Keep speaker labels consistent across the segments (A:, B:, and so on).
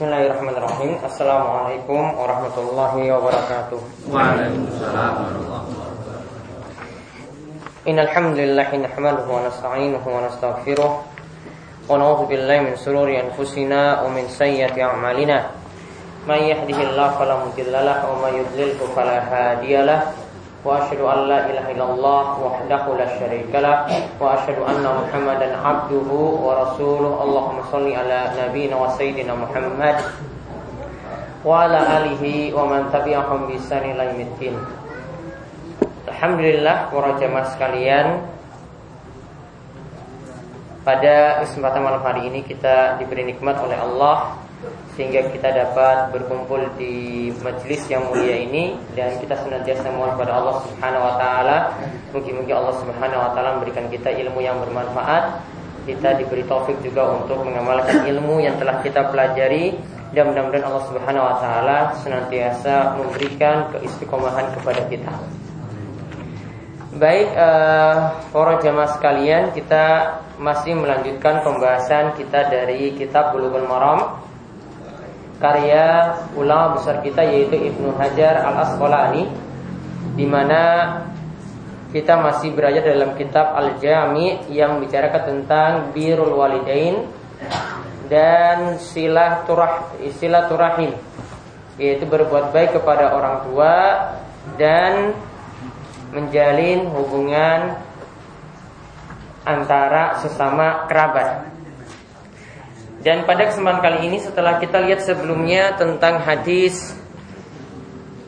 A: Bismillahirrahmanirrahim. Assalamualaikum warahmatullahi wabarakatuh.
B: Waalaikumsalam warahmatullahi wabarakatuh.
A: Innal hamdalillah nahmaduhu wa nasta'inuhu wa nastaghfiruh wa na'udzu billahi min shururi anfusina wa min sayyiati a'malina. May yahdihillahu fala mudilla lahu wa may yudlilhu fala hadiyalah. وأشهد أن لا إله إلا الله وحده لا شريك له وأشهد أن محمدا عبده ورسوله اللهم صل على نبينا وسيدنا محمد وعلى آله ومن تبعهم بإحسان إلى يوم الدين Alhamdulillah para jamaah sekalian Pada kesempatan malam hari ini kita diberi nikmat oleh Allah sehingga kita dapat berkumpul di majelis yang mulia ini dan kita senantiasa mohon kepada Allah Subhanahu wa taala. Mungkin-mungkin Allah Subhanahu wa taala memberikan kita ilmu yang bermanfaat. Kita diberi taufik juga untuk mengamalkan ilmu yang telah kita pelajari. Dan mudah-mudahan Allah Subhanahu wa taala senantiasa memberikan keistiqomahan kepada kita. Baik uh, para jamaah sekalian, kita masih melanjutkan pembahasan kita dari kitab Bulughul Maram karya ulama besar kita yaitu Ibnu Hajar Al Asqalani di mana kita masih berada dalam kitab Al Jami yang membicarakan tentang birrul walidain dan silaturah silaturahim yaitu berbuat baik kepada orang tua dan menjalin hubungan antara sesama kerabat. Dan pada kesempatan kali ini setelah kita lihat sebelumnya tentang hadis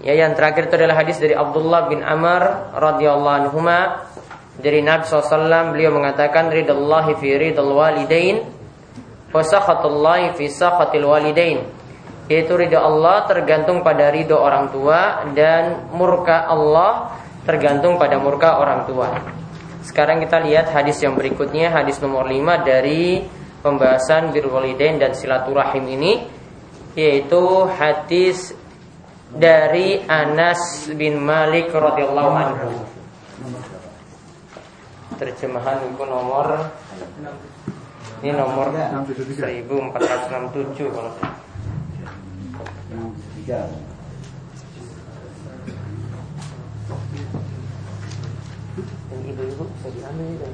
A: ya yang terakhir itu adalah hadis dari Abdullah bin Amr radhiyallahu anhu dari Nabi SAW beliau mengatakan ridallahi fi ridal walidain wa sakhatullahi fi sakhatil walidain yaitu ridha Allah tergantung pada ridho orang tua dan murka Allah tergantung pada murka orang tua. Sekarang kita lihat hadis yang berikutnya hadis nomor 5 dari pembahasan birwalidain dan silaturahim ini yaitu hadis dari Anas bin Malik radhiyallahu anhu. Terjemahan buku nomor ini nomor 1467 kalau ibu-ibu bisa diambil dan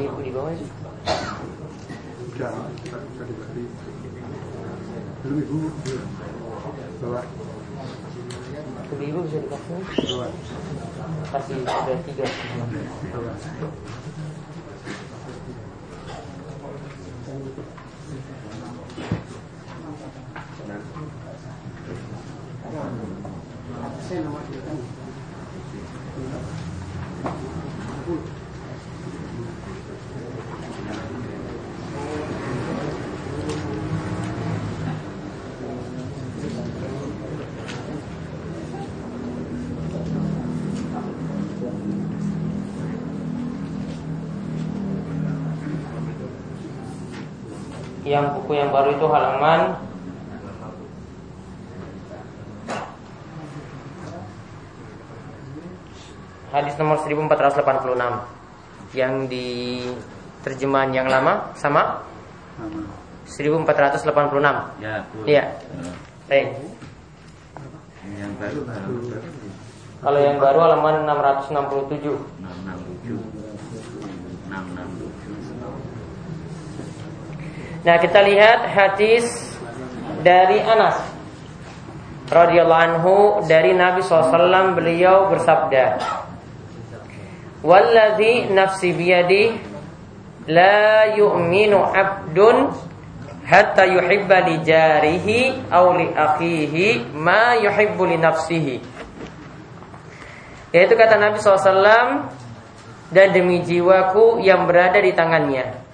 A: ibu di bawah
C: Enggak, kita bisa diberi. Belum ibu, bawa,
A: Ibu-ibu bisa dikasih
C: bawa,
A: kasih sudah tiga.
C: bawa.
A: Yang buku yang baru itu halaman Hadis nomor 1486 Yang di terjemahan yang lama sama
C: Nama.
A: 1486
B: Ya.
A: Iya Baik
B: Yang baru
A: Kalau yang baru halaman 667
B: 667. 667.
A: Nah kita lihat hadis dari Anas radhiyallahu anhu dari Nabi SAW beliau bersabda Walladhi nafsi biyadi la yu'minu abdun hatta yuhibba li jarihi aw li akhihi ma yuhibbu li nafsihi. Yaitu kata Nabi SAW dan demi jiwaku yang berada di tangannya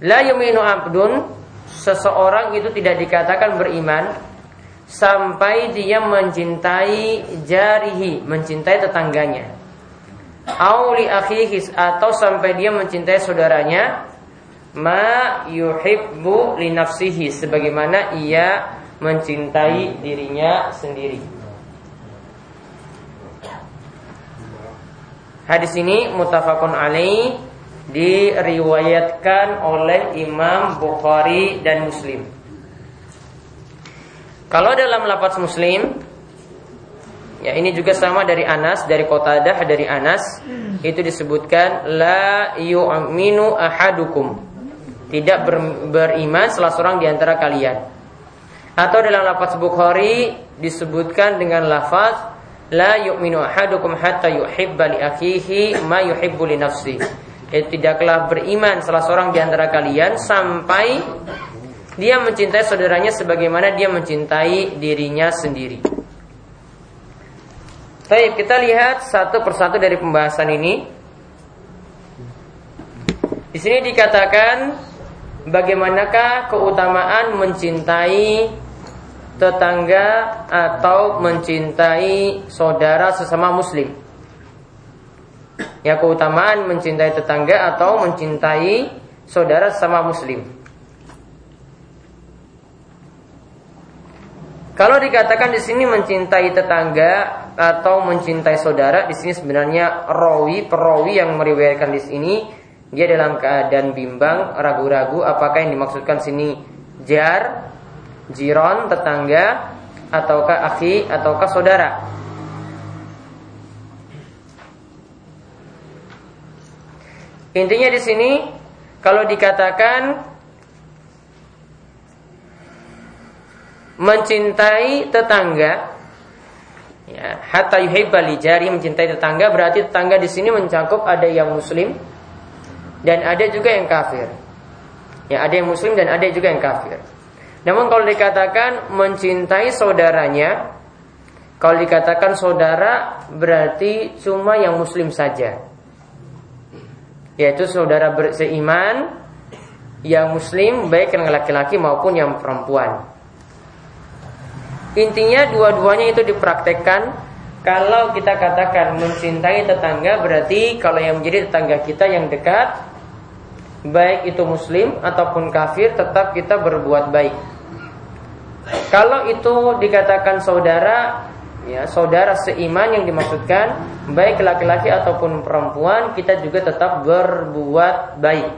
A: La yuminu abdun Seseorang itu tidak dikatakan beriman Sampai dia mencintai jarihi Mencintai tetangganya. Auli akhihis Atau sampai dia mencintai saudaranya Ma yuhibbu li nafsihi Sebagaimana ia mencintai dirinya sendiri. Hadis ini mutafakun alaih diriwayatkan oleh Imam Bukhari dan Muslim. Kalau dalam lafaz Muslim Ya ini juga sama dari Anas, dari Qatadah dari Anas itu disebutkan la yu'minu ahadukum. Tidak ber, beriman salah seorang di antara kalian. Atau dalam lafaz Bukhari disebutkan dengan lafaz la yu'minu ahadukum hatta yuhibba li akhihi ma yuhibbu li nafsi. Eh, tidaklah beriman salah seorang di antara kalian sampai dia mencintai saudaranya sebagaimana dia mencintai dirinya sendiri. Baik, kita lihat satu persatu dari pembahasan ini. Di sini dikatakan bagaimanakah keutamaan mencintai tetangga atau mencintai saudara sesama muslim. Ya keutamaan mencintai tetangga atau mencintai saudara sesama muslim. Kalau dikatakan di sini mencintai tetangga atau mencintai saudara, di sini sebenarnya rawi perawi yang meriwayatkan di sini dia dalam keadaan bimbang, ragu-ragu apakah yang dimaksudkan sini jar, jiron, tetangga, ataukah akhi, ataukah saudara. Intinya di sini kalau dikatakan mencintai tetangga ya hatta yuhibba li jari mencintai tetangga berarti tetangga di sini mencakup ada yang muslim dan ada juga yang kafir. Ya, ada yang muslim dan ada juga yang kafir. Namun kalau dikatakan mencintai saudaranya, kalau dikatakan saudara berarti cuma yang muslim saja. Yaitu saudara berseiman yang muslim baik yang laki-laki maupun yang perempuan. Intinya dua-duanya itu dipraktekkan kalau kita katakan mencintai tetangga berarti kalau yang menjadi tetangga kita yang dekat baik itu muslim ataupun kafir tetap kita berbuat baik. Kalau itu dikatakan saudara ya saudara seiman yang dimaksudkan baik laki-laki ataupun perempuan kita juga tetap berbuat baik.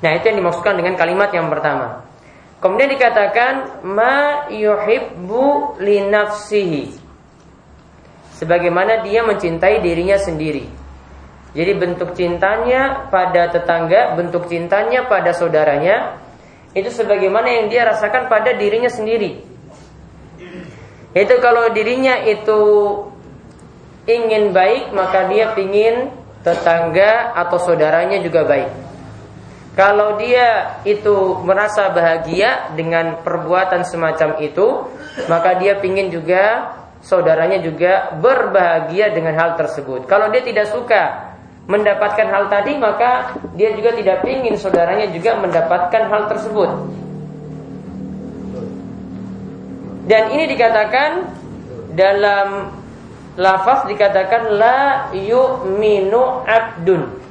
A: Nah, itu yang dimaksudkan dengan kalimat yang pertama. Kemudian dikatakan ma yuhibbu li. Sebagaimana dia mencintai dirinya sendiri. Jadi bentuk cintanya pada tetangga, bentuk cintanya pada saudaranya itu sebagaimana yang dia rasakan pada dirinya sendiri. Itu kalau dirinya itu ingin baik, maka dia ingin tetangga atau saudaranya juga baik. Kalau dia itu merasa bahagia dengan perbuatan semacam itu, maka dia ingin juga saudaranya juga berbahagia dengan hal tersebut. Kalau dia tidak suka mendapatkan hal tadi, maka dia juga tidak ingin saudaranya juga mendapatkan hal tersebut. Dan ini dikatakan dalam lafaz dikatakan la yu'minu abdun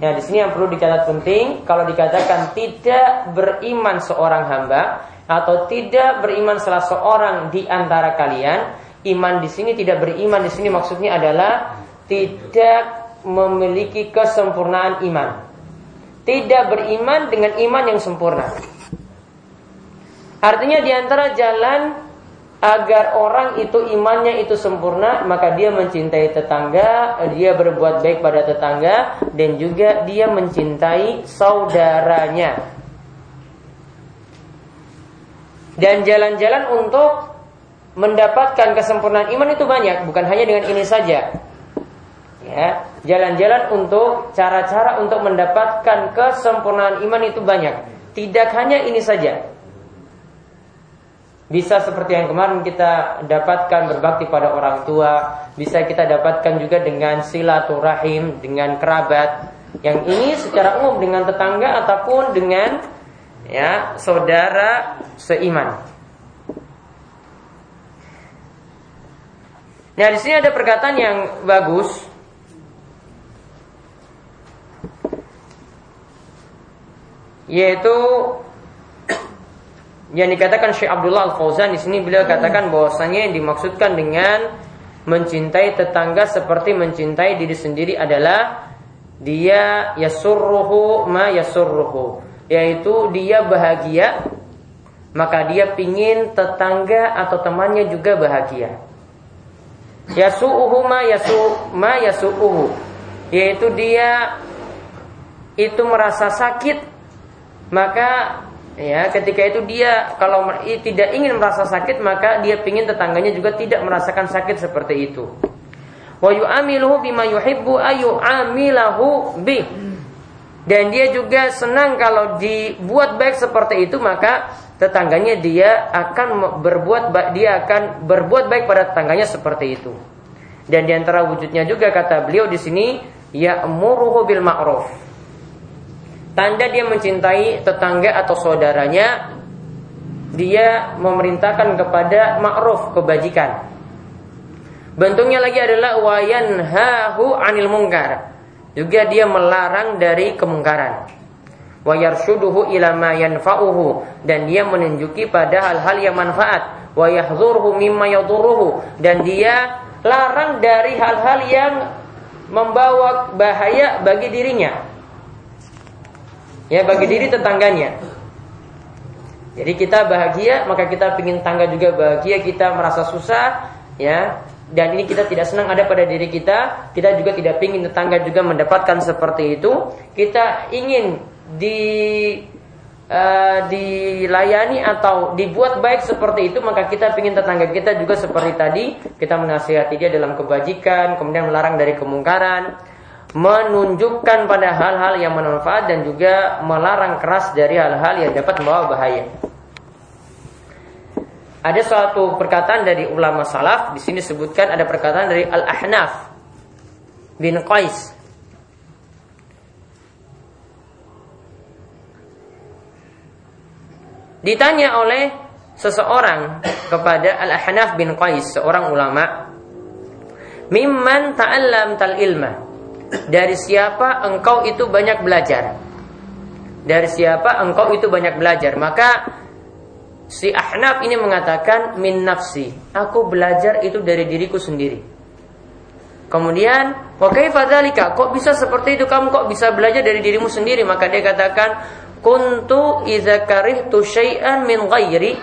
A: Ya, di sini yang perlu dicatat penting, kalau dikatakan tidak beriman seorang hamba atau tidak beriman salah seorang di antara kalian, iman di sini tidak beriman di sini maksudnya adalah tidak memiliki kesempurnaan iman. Tidak beriman dengan iman yang sempurna. Artinya di antara jalan agar orang itu imannya itu sempurna maka dia mencintai tetangga dia berbuat baik pada tetangga dan juga dia mencintai saudaranya. Dan jalan-jalan untuk mendapatkan kesempurnaan iman itu banyak bukan hanya dengan ini saja. Ya jalan-jalan untuk cara-cara untuk mendapatkan kesempurnaan iman itu banyak. Tidak hanya ini saja bisa seperti yang kemarin kita dapatkan berbakti pada orang tua, bisa kita dapatkan juga dengan silaturahim, dengan kerabat. Yang ini secara umum dengan tetangga ataupun dengan ya saudara seiman. Nah, di sini ada perkataan yang bagus. Yaitu yang dikatakan Syekh Abdullah Al Fauzan di sini beliau katakan bahwasanya yang dimaksudkan dengan mencintai tetangga seperti mencintai diri sendiri adalah dia yasurruhu ma yasurruhu. Yaitu dia bahagia maka dia pingin tetangga atau temannya juga bahagia. Yasu'uhu ma yasu ma yasu'uhu. Yaitu dia itu merasa sakit maka ya ketika itu dia kalau tidak ingin merasa sakit maka dia pingin tetangganya juga tidak merasakan sakit seperti itu. Wa yu'amiluhu bima yuhibbu ayu amilahu bi. Dan dia juga senang kalau dibuat baik seperti itu maka tetangganya dia akan berbuat dia akan berbuat baik pada tetangganya seperti itu. Dan di antara wujudnya juga kata beliau di sini ya muruhu bil ma'ruf tanda dia mencintai tetangga atau saudaranya dia memerintahkan kepada ma'ruf kebajikan Bentuknya lagi adalah wayanhahu anil mungkar. Juga dia melarang dari kemungkaran. Wayarshuduhu ila ma yanfa'uhu dan dia menunjuki pada hal-hal yang manfaat. Wayahdhurhu mimma yadurruhu dan dia larang dari hal-hal yang membawa bahaya bagi dirinya. Ya, bagi diri tetangganya. Jadi kita bahagia, maka kita ingin tangga juga bahagia, kita merasa susah, ya dan ini kita tidak senang ada pada diri kita, kita juga tidak ingin tetangga juga mendapatkan seperti itu. Kita ingin di uh, dilayani atau dibuat baik seperti itu, maka kita ingin tetangga kita juga seperti tadi, kita menasihati dia dalam kebajikan, kemudian melarang dari kemungkaran, menunjukkan pada hal-hal yang bermanfaat dan juga melarang keras dari hal-hal yang dapat membawa bahaya. Ada suatu perkataan dari ulama salaf di sini sebutkan ada perkataan dari Al Ahnaf bin Qais. Ditanya oleh seseorang kepada Al Ahnaf bin Qais, seorang ulama, "Mimman ta'allam tal ilma?" Dari siapa engkau itu banyak belajar? Dari siapa engkau itu banyak belajar? Maka Si Ahnaf ini mengatakan min nafsi, aku belajar itu dari diriku sendiri. Kemudian, wa kaifa Kok bisa seperti itu? Kamu kok bisa belajar dari dirimu sendiri? Maka dia katakan, kuntu idza karihtu syai'an min ghairi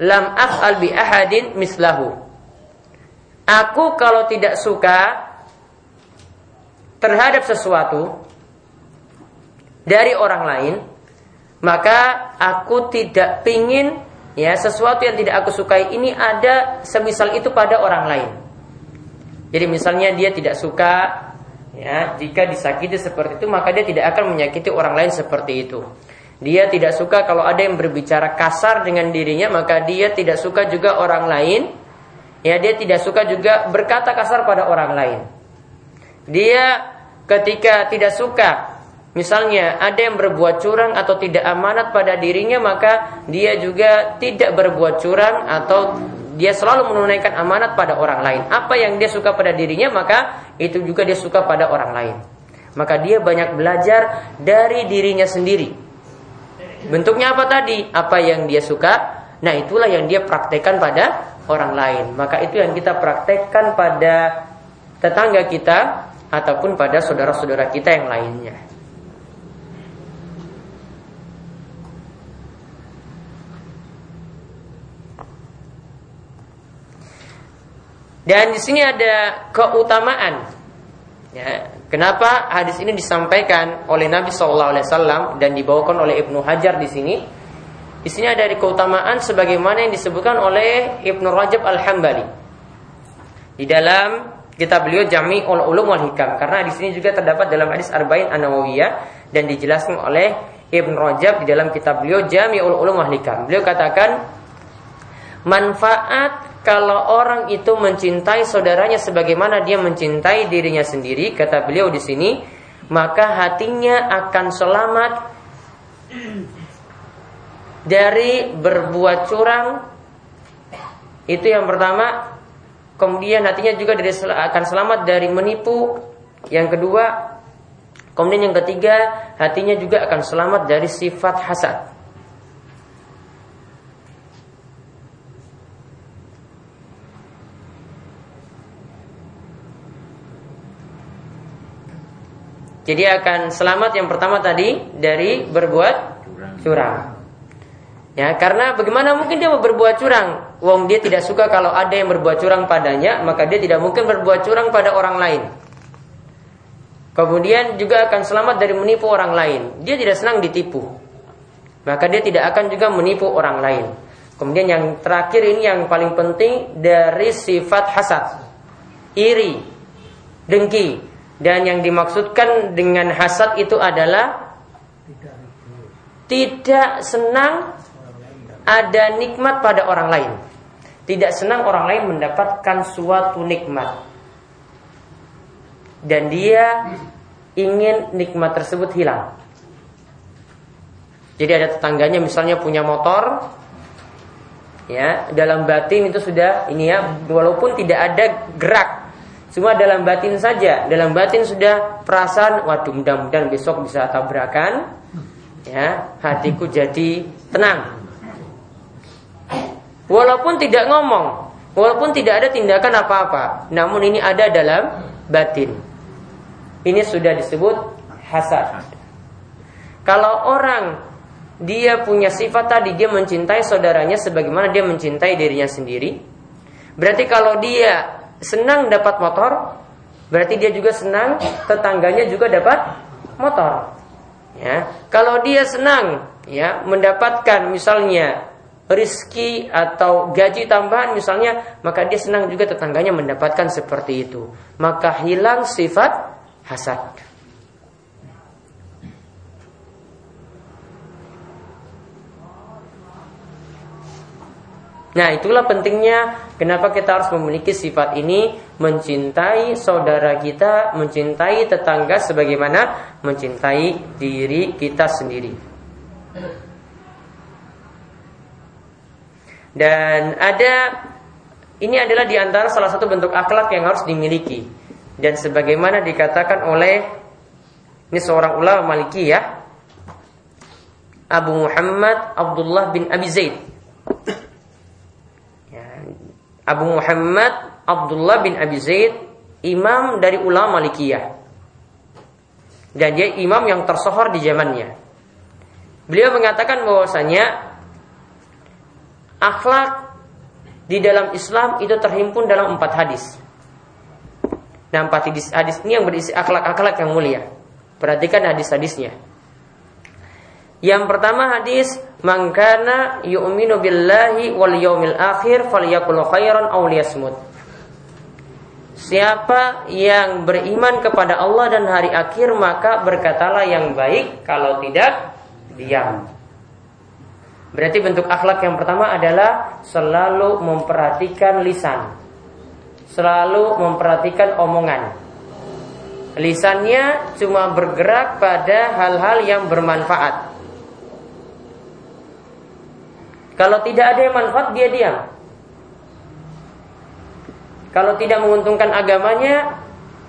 A: lam af'al bi ahadin mislahu. Aku kalau tidak suka terhadap sesuatu dari orang lain, maka aku tidak pingin ya sesuatu yang tidak aku sukai ini ada semisal itu pada orang lain. Jadi misalnya dia tidak suka ya jika disakiti seperti itu maka dia tidak akan menyakiti orang lain seperti itu. Dia tidak suka kalau ada yang berbicara kasar dengan dirinya maka dia tidak suka juga orang lain ya dia tidak suka juga berkata kasar pada orang lain. Dia ketika tidak suka Misalnya ada yang berbuat curang atau tidak amanat pada dirinya maka dia juga tidak berbuat curang atau dia selalu menunaikan amanat pada orang lain. Apa yang dia suka pada dirinya maka itu juga dia suka pada orang lain. Maka dia banyak belajar dari dirinya sendiri. Bentuknya apa tadi? Apa yang dia suka? Nah, itulah yang dia praktekkan pada orang lain. Maka itu yang kita praktekkan pada tetangga kita ataupun pada saudara-saudara kita yang lainnya. Dan di sini ada keutamaan. Ya, kenapa hadis ini disampaikan oleh Nabi Shallallahu Alaihi Wasallam dan dibawakan oleh Ibnu Hajar di sini? Di sini ada keutamaan sebagaimana yang disebutkan oleh Ibnu Rajab Al Hambali di dalam kitab beliau Jami ul Ulum wal Hikam karena di sini juga terdapat dalam hadis Arba'in An Nawawiyah dan dijelaskan oleh Ibnu Rajab di dalam kitab beliau Jami ul Ulum wal Hikam. Beliau katakan manfaat kalau orang itu mencintai saudaranya sebagaimana dia mencintai dirinya sendiri, kata beliau di sini, maka hatinya akan selamat dari berbuat curang. Itu yang pertama. Kemudian hatinya juga akan selamat dari menipu. Yang kedua, kemudian yang ketiga, hatinya juga akan selamat dari sifat hasad. Jadi akan selamat yang pertama tadi dari berbuat curang. Ya, karena bagaimana mungkin dia mau berbuat curang? Wong dia tidak suka kalau ada yang berbuat curang padanya, maka dia tidak mungkin berbuat curang pada orang lain. Kemudian juga akan selamat dari menipu orang lain. Dia tidak senang ditipu. Maka dia tidak akan juga menipu orang lain. Kemudian yang terakhir ini yang paling penting dari sifat hasad. Iri, dengki. Dan yang dimaksudkan dengan hasad itu adalah tidak senang ada nikmat pada orang lain. Tidak senang orang lain mendapatkan suatu nikmat. Dan dia ingin nikmat tersebut hilang. Jadi ada tetangganya misalnya punya motor, ya dalam batin itu sudah ini ya walaupun tidak ada gerak cuma dalam batin saja dalam batin sudah perasaan waduh mudah-mudahan besok bisa tabrakan ya hatiku jadi tenang Walaupun tidak ngomong, walaupun tidak ada tindakan apa-apa, namun ini ada dalam batin. Ini sudah disebut hasad. Kalau orang dia punya sifat tadi dia mencintai saudaranya sebagaimana dia mencintai dirinya sendiri. Berarti kalau dia senang dapat motor, berarti dia juga senang tetangganya juga dapat motor. Ya, kalau dia senang ya mendapatkan misalnya rizki atau gaji tambahan misalnya, maka dia senang juga tetangganya mendapatkan seperti itu. Maka hilang sifat hasad. Nah itulah pentingnya kenapa kita harus memiliki sifat ini Mencintai saudara kita, mencintai tetangga sebagaimana mencintai diri kita sendiri Dan ada ini adalah di antara salah satu bentuk akhlak yang harus dimiliki. Dan sebagaimana dikatakan oleh ini seorang ulama Maliki ya, Abu Muhammad Abdullah bin Abi Zaid. Ya, Abu Muhammad Abdullah bin Abi Zaid imam dari ulama Malikiyah. Dan dia imam yang tersohor di zamannya. Beliau mengatakan bahwasanya akhlak di dalam Islam itu terhimpun dalam empat hadis. Nah empat hadis, hadis ini yang berisi akhlak-akhlak yang mulia. Perhatikan hadis-hadisnya. Yang pertama hadis mangkana yu'minu billahi wal yaumil akhir falyakul khairan aw liyasmut. Siapa yang beriman kepada Allah dan hari akhir maka berkatalah yang baik kalau tidak diam. Berarti bentuk akhlak yang pertama adalah selalu memperhatikan lisan. Selalu memperhatikan omongan. Lisannya cuma bergerak pada hal-hal yang bermanfaat. Kalau tidak ada yang manfaat, dia diam. Kalau tidak menguntungkan agamanya,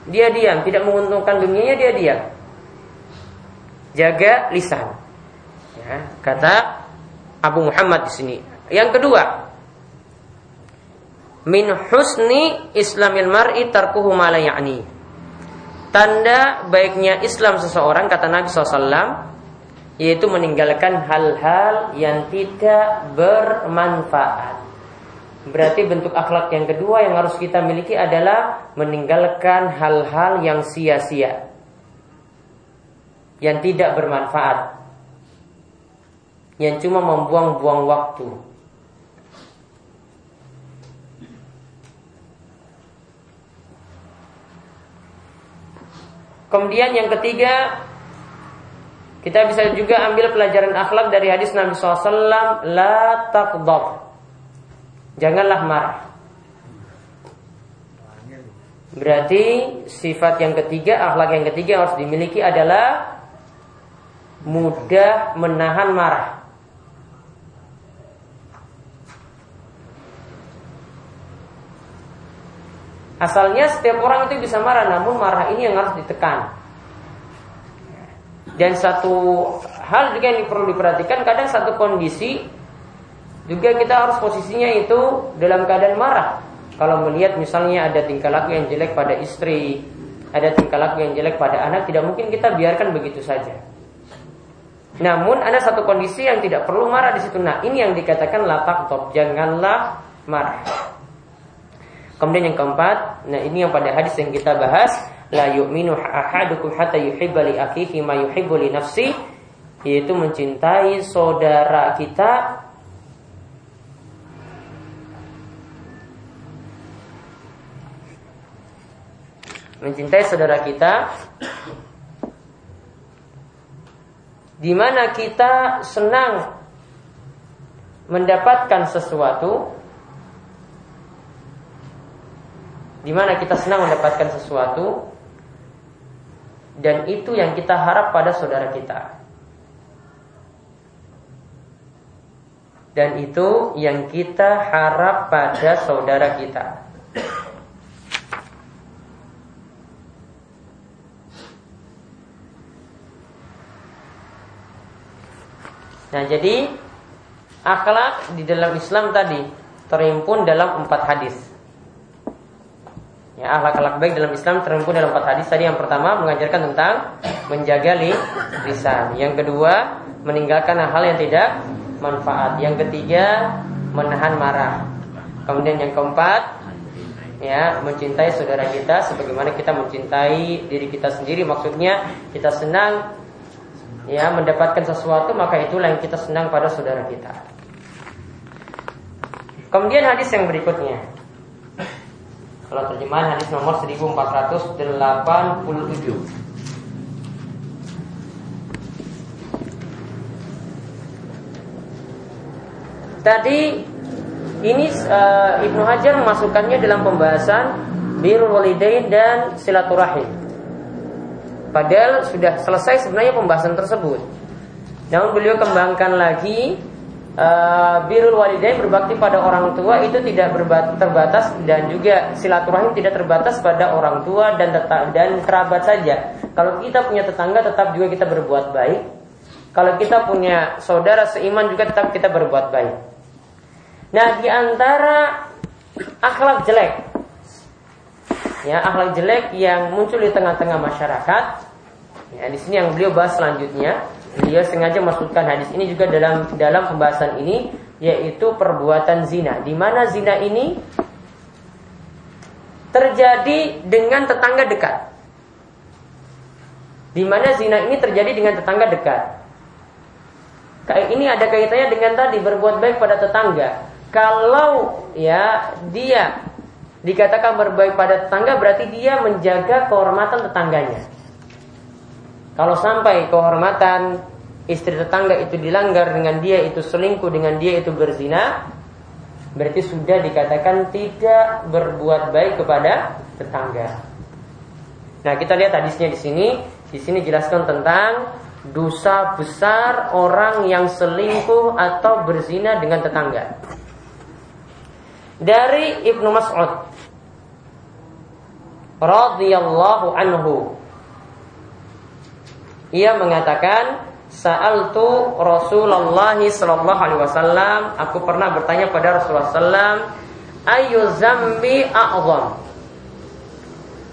A: dia diam. Tidak menguntungkan dunianya, dia diam. Jaga lisan. Ya, kata Abu Muhammad di sini. Yang kedua, min husni islamil mar'i tarkuhu ma ya'ni. Tanda baiknya Islam seseorang kata Nabi SAW yaitu meninggalkan hal-hal yang tidak bermanfaat. Berarti bentuk akhlak yang kedua yang harus kita miliki adalah meninggalkan hal-hal yang sia-sia. Yang tidak bermanfaat yang cuma membuang-buang waktu. Kemudian yang ketiga kita bisa juga ambil pelajaran akhlak dari hadis Nabi SAW La taqdab Janganlah marah Berarti sifat yang ketiga, akhlak yang ketiga harus dimiliki adalah mudah menahan marah. Asalnya setiap orang itu bisa marah, namun marah ini yang harus ditekan. Dan satu hal juga yang perlu diperhatikan, kadang satu kondisi juga kita harus posisinya itu dalam keadaan marah. Kalau melihat misalnya ada tingkah laku yang jelek pada istri, ada tingkah laku yang jelek pada anak tidak mungkin kita biarkan begitu saja. Namun ada satu kondisi yang tidak perlu marah di situ. Nah, ini yang dikatakan latak top, janganlah marah. Kemudian yang keempat, nah ini yang pada hadis yang kita bahas, la yu'minu ahadukum hatta yuhibba li akhihi ma yuhibbu li nafsi, yaitu mencintai saudara kita mencintai saudara kita di mana kita senang mendapatkan sesuatu di mana kita senang mendapatkan sesuatu dan itu yang kita harap pada saudara kita. Dan itu yang kita harap pada saudara kita. Nah jadi akhlak di dalam Islam tadi terimpun dalam empat hadis. Ya, akhlak-akhlak baik dalam Islam terhimpun dalam empat hadis. Tadi yang pertama mengajarkan tentang menjaga lisan. Yang kedua meninggalkan hal yang tidak manfaat. Yang ketiga menahan marah. Kemudian yang keempat ya mencintai saudara kita sebagaimana kita mencintai diri kita sendiri. Maksudnya kita senang ya mendapatkan sesuatu maka itulah yang kita senang pada saudara kita. Kemudian hadis yang berikutnya kalau terjemahan hadis nomor 1487 Tadi ini uh, Ibnu Hajar memasukkannya dalam pembahasan birrul walidain dan silaturahim. Padahal sudah selesai sebenarnya pembahasan tersebut. Namun beliau kembangkan lagi uh, birrul walidain berbakti pada orang tua itu tidak terbatas dan juga silaturahim tidak terbatas pada orang tua dan dan kerabat saja. Kalau kita punya tetangga tetap juga kita berbuat baik. Kalau kita punya saudara seiman juga tetap kita berbuat baik. Nah, di antara akhlak jelek ya akhlak jelek yang muncul di tengah-tengah masyarakat ya di sini yang beliau bahas selanjutnya Beliau sengaja masukkan hadis ini juga dalam dalam pembahasan ini yaitu perbuatan zina. Di mana zina ini terjadi dengan tetangga dekat. Di mana zina ini terjadi dengan tetangga dekat. Kayak ini ada kaitannya dengan tadi berbuat baik pada tetangga. Kalau ya dia dikatakan berbaik pada tetangga berarti dia menjaga kehormatan tetangganya. Kalau sampai kehormatan istri tetangga itu dilanggar dengan dia itu selingkuh dengan dia itu berzina, berarti sudah dikatakan tidak berbuat baik kepada tetangga. Nah, kita lihat hadisnya di sini. Di sini jelaskan tentang dosa besar orang yang selingkuh atau berzina dengan tetangga. Dari Ibnu Mas'ud radhiyallahu anhu ia mengatakan Sa'altu Rasulullah sallallahu alaihi wasallam, aku pernah bertanya pada Rasulullah sallam, ayu zambi a'zam?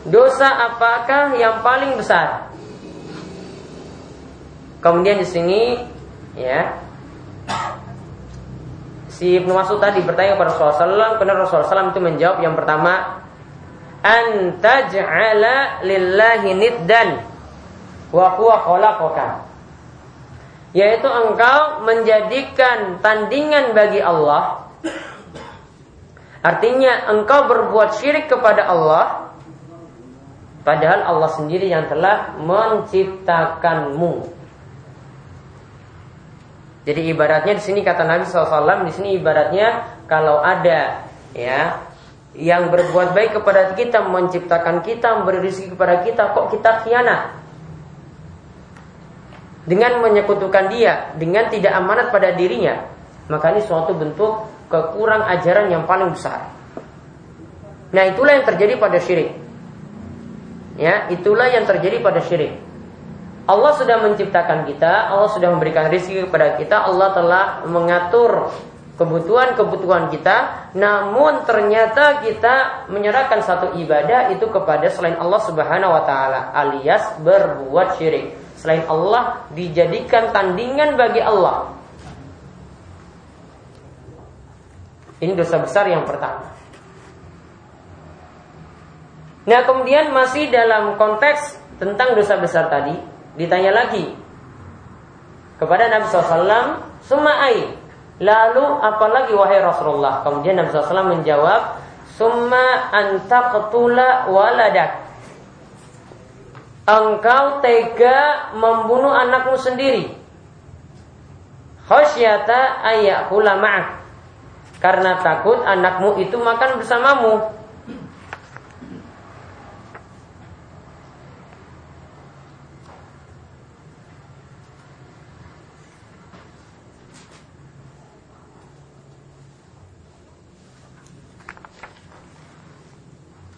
A: Dosa apakah yang paling besar? Kemudian di sini ya si Ibnu Mas'ud tadi bertanya kepada Rasulullah sallam, kemudian Rasulullah sallam itu menjawab yang pertama, antaj'ala lillahi niddan wa yaitu engkau menjadikan tandingan bagi Allah. Artinya engkau berbuat syirik kepada Allah padahal Allah sendiri yang telah menciptakanmu. Jadi ibaratnya di sini kata Nabi SAW di sini ibaratnya kalau ada ya yang berbuat baik kepada kita menciptakan kita memberi rezeki kepada kita kok kita khianat dengan menyekutukan dia dengan tidak amanat pada dirinya maka ini suatu bentuk kekurang ajaran yang paling besar. Nah itulah yang terjadi pada syirik. Ya itulah yang terjadi pada syirik. Allah sudah menciptakan kita Allah sudah memberikan rezeki kepada kita Allah telah mengatur kebutuhan-kebutuhan kita, namun ternyata kita menyerahkan satu ibadah itu kepada selain Allah Subhanahu wa taala, alias berbuat syirik. Selain Allah dijadikan tandingan bagi Allah. Ini dosa besar yang pertama. Nah, kemudian masih dalam konteks tentang dosa besar tadi, ditanya lagi kepada Nabi SAW, Sumai, Lalu apalagi wahai Rasulullah? Kemudian Nabi SAW menjawab, Summa anta ketula waladak. Engkau tega membunuh anakmu sendiri. Khosyata ayakula ma'ak. Karena takut anakmu itu makan bersamamu.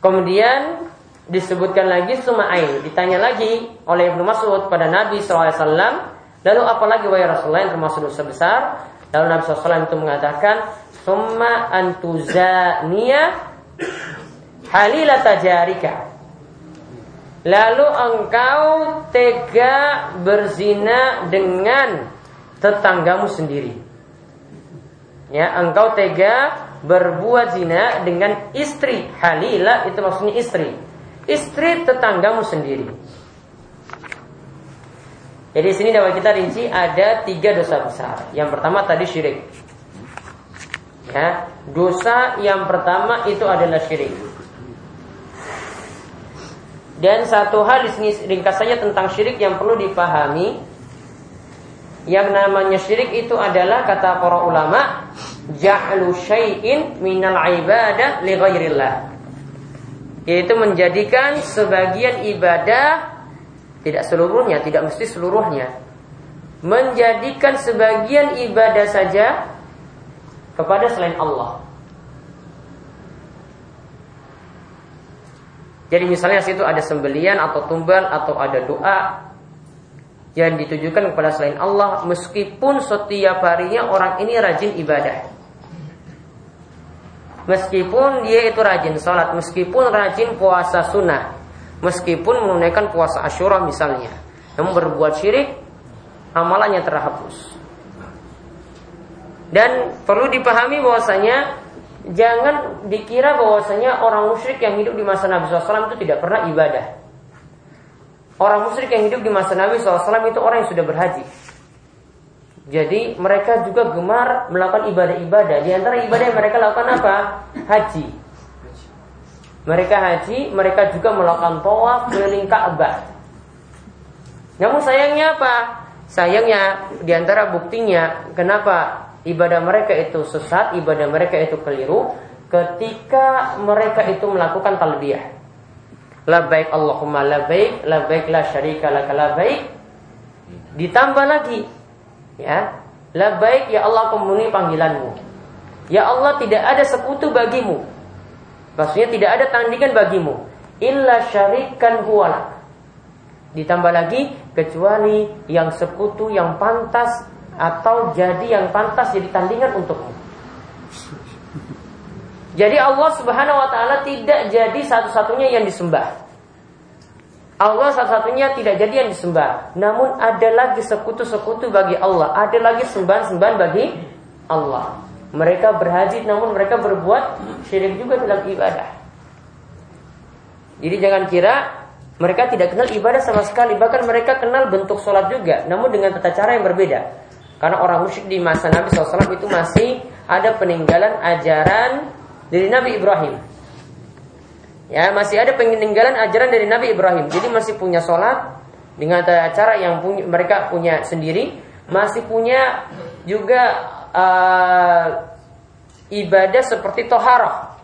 A: Kemudian disebutkan lagi Suma'ain. Ditanya lagi oleh Ibnu Mas'ud pada Nabi SAW. Lalu apalagi wahai Rasulullah yang termasuk dosa besar? Lalu Nabi SAW itu mengatakan Summa antuzaniya halilata jarika. Lalu engkau tega berzina dengan tetanggamu sendiri. Ya, engkau tega berbuat zina dengan istri halila itu maksudnya istri istri tetanggamu sendiri. Jadi sini dapat kita rinci ada tiga dosa besar. Yang pertama tadi syirik. Ya dosa yang pertama itu adalah syirik. Dan satu hal di sini ringkasannya tentang syirik yang perlu dipahami. Yang namanya syirik itu adalah kata para ulama ja'lu syai'in minal ibadah li ghairillah. Yaitu menjadikan sebagian ibadah tidak seluruhnya, tidak mesti seluruhnya. Menjadikan sebagian ibadah saja kepada selain Allah. Jadi misalnya situ ada sembelian atau tumbal atau ada doa yang ditujukan kepada selain Allah meskipun setiap harinya orang ini rajin ibadah. Meskipun dia itu rajin sholat, meskipun rajin puasa sunnah, meskipun menunaikan puasa asyura misalnya, namun berbuat syirik, amalannya terhapus. Dan perlu dipahami bahwasanya jangan dikira bahwasanya orang musyrik yang hidup di masa Nabi SAW itu tidak pernah ibadah. Orang musyrik yang hidup di masa Nabi SAW itu orang yang sudah berhaji. Jadi mereka juga gemar melakukan ibadah-ibadah. Di antara ibadah yang mereka lakukan apa? Haji. Mereka haji, mereka juga melakukan tawaf keliling Ka'bah. Namun sayangnya apa? Sayangnya di antara buktinya kenapa ibadah mereka itu sesat, ibadah mereka itu keliru ketika mereka itu melakukan talbiyah. Labbaik Allahumma labbaik, labbaik la syarika laka labbaik. Ditambah lagi Ya, baik ya Allah pemenuhi panggilanmu. Ya Allah tidak ada sekutu bagimu. Maksudnya tidak ada tandingan bagimu. Illa syarikan huwalak. Ditambah lagi kecuali yang sekutu yang pantas atau jadi yang pantas jadi tandingan untukmu. Jadi Allah Subhanahu wa taala tidak jadi satu-satunya yang disembah. Allah satu-satunya tidak jadi yang disembah. Namun ada lagi sekutu-sekutu bagi Allah. Ada lagi sembahan-sembahan bagi Allah. Mereka berhaji namun mereka berbuat syirik juga dalam ibadah. Jadi jangan kira mereka tidak kenal ibadah sama sekali. Bahkan mereka kenal bentuk sholat juga. Namun dengan tata cara yang berbeda. Karena orang musyrik di masa Nabi SAW itu masih ada peninggalan ajaran dari Nabi Ibrahim. Ya, masih ada peninggalan ajaran dari Nabi Ibrahim. Jadi masih punya sholat dengan cara yang punya, mereka punya sendiri, masih punya juga uh, ibadah seperti toharoh,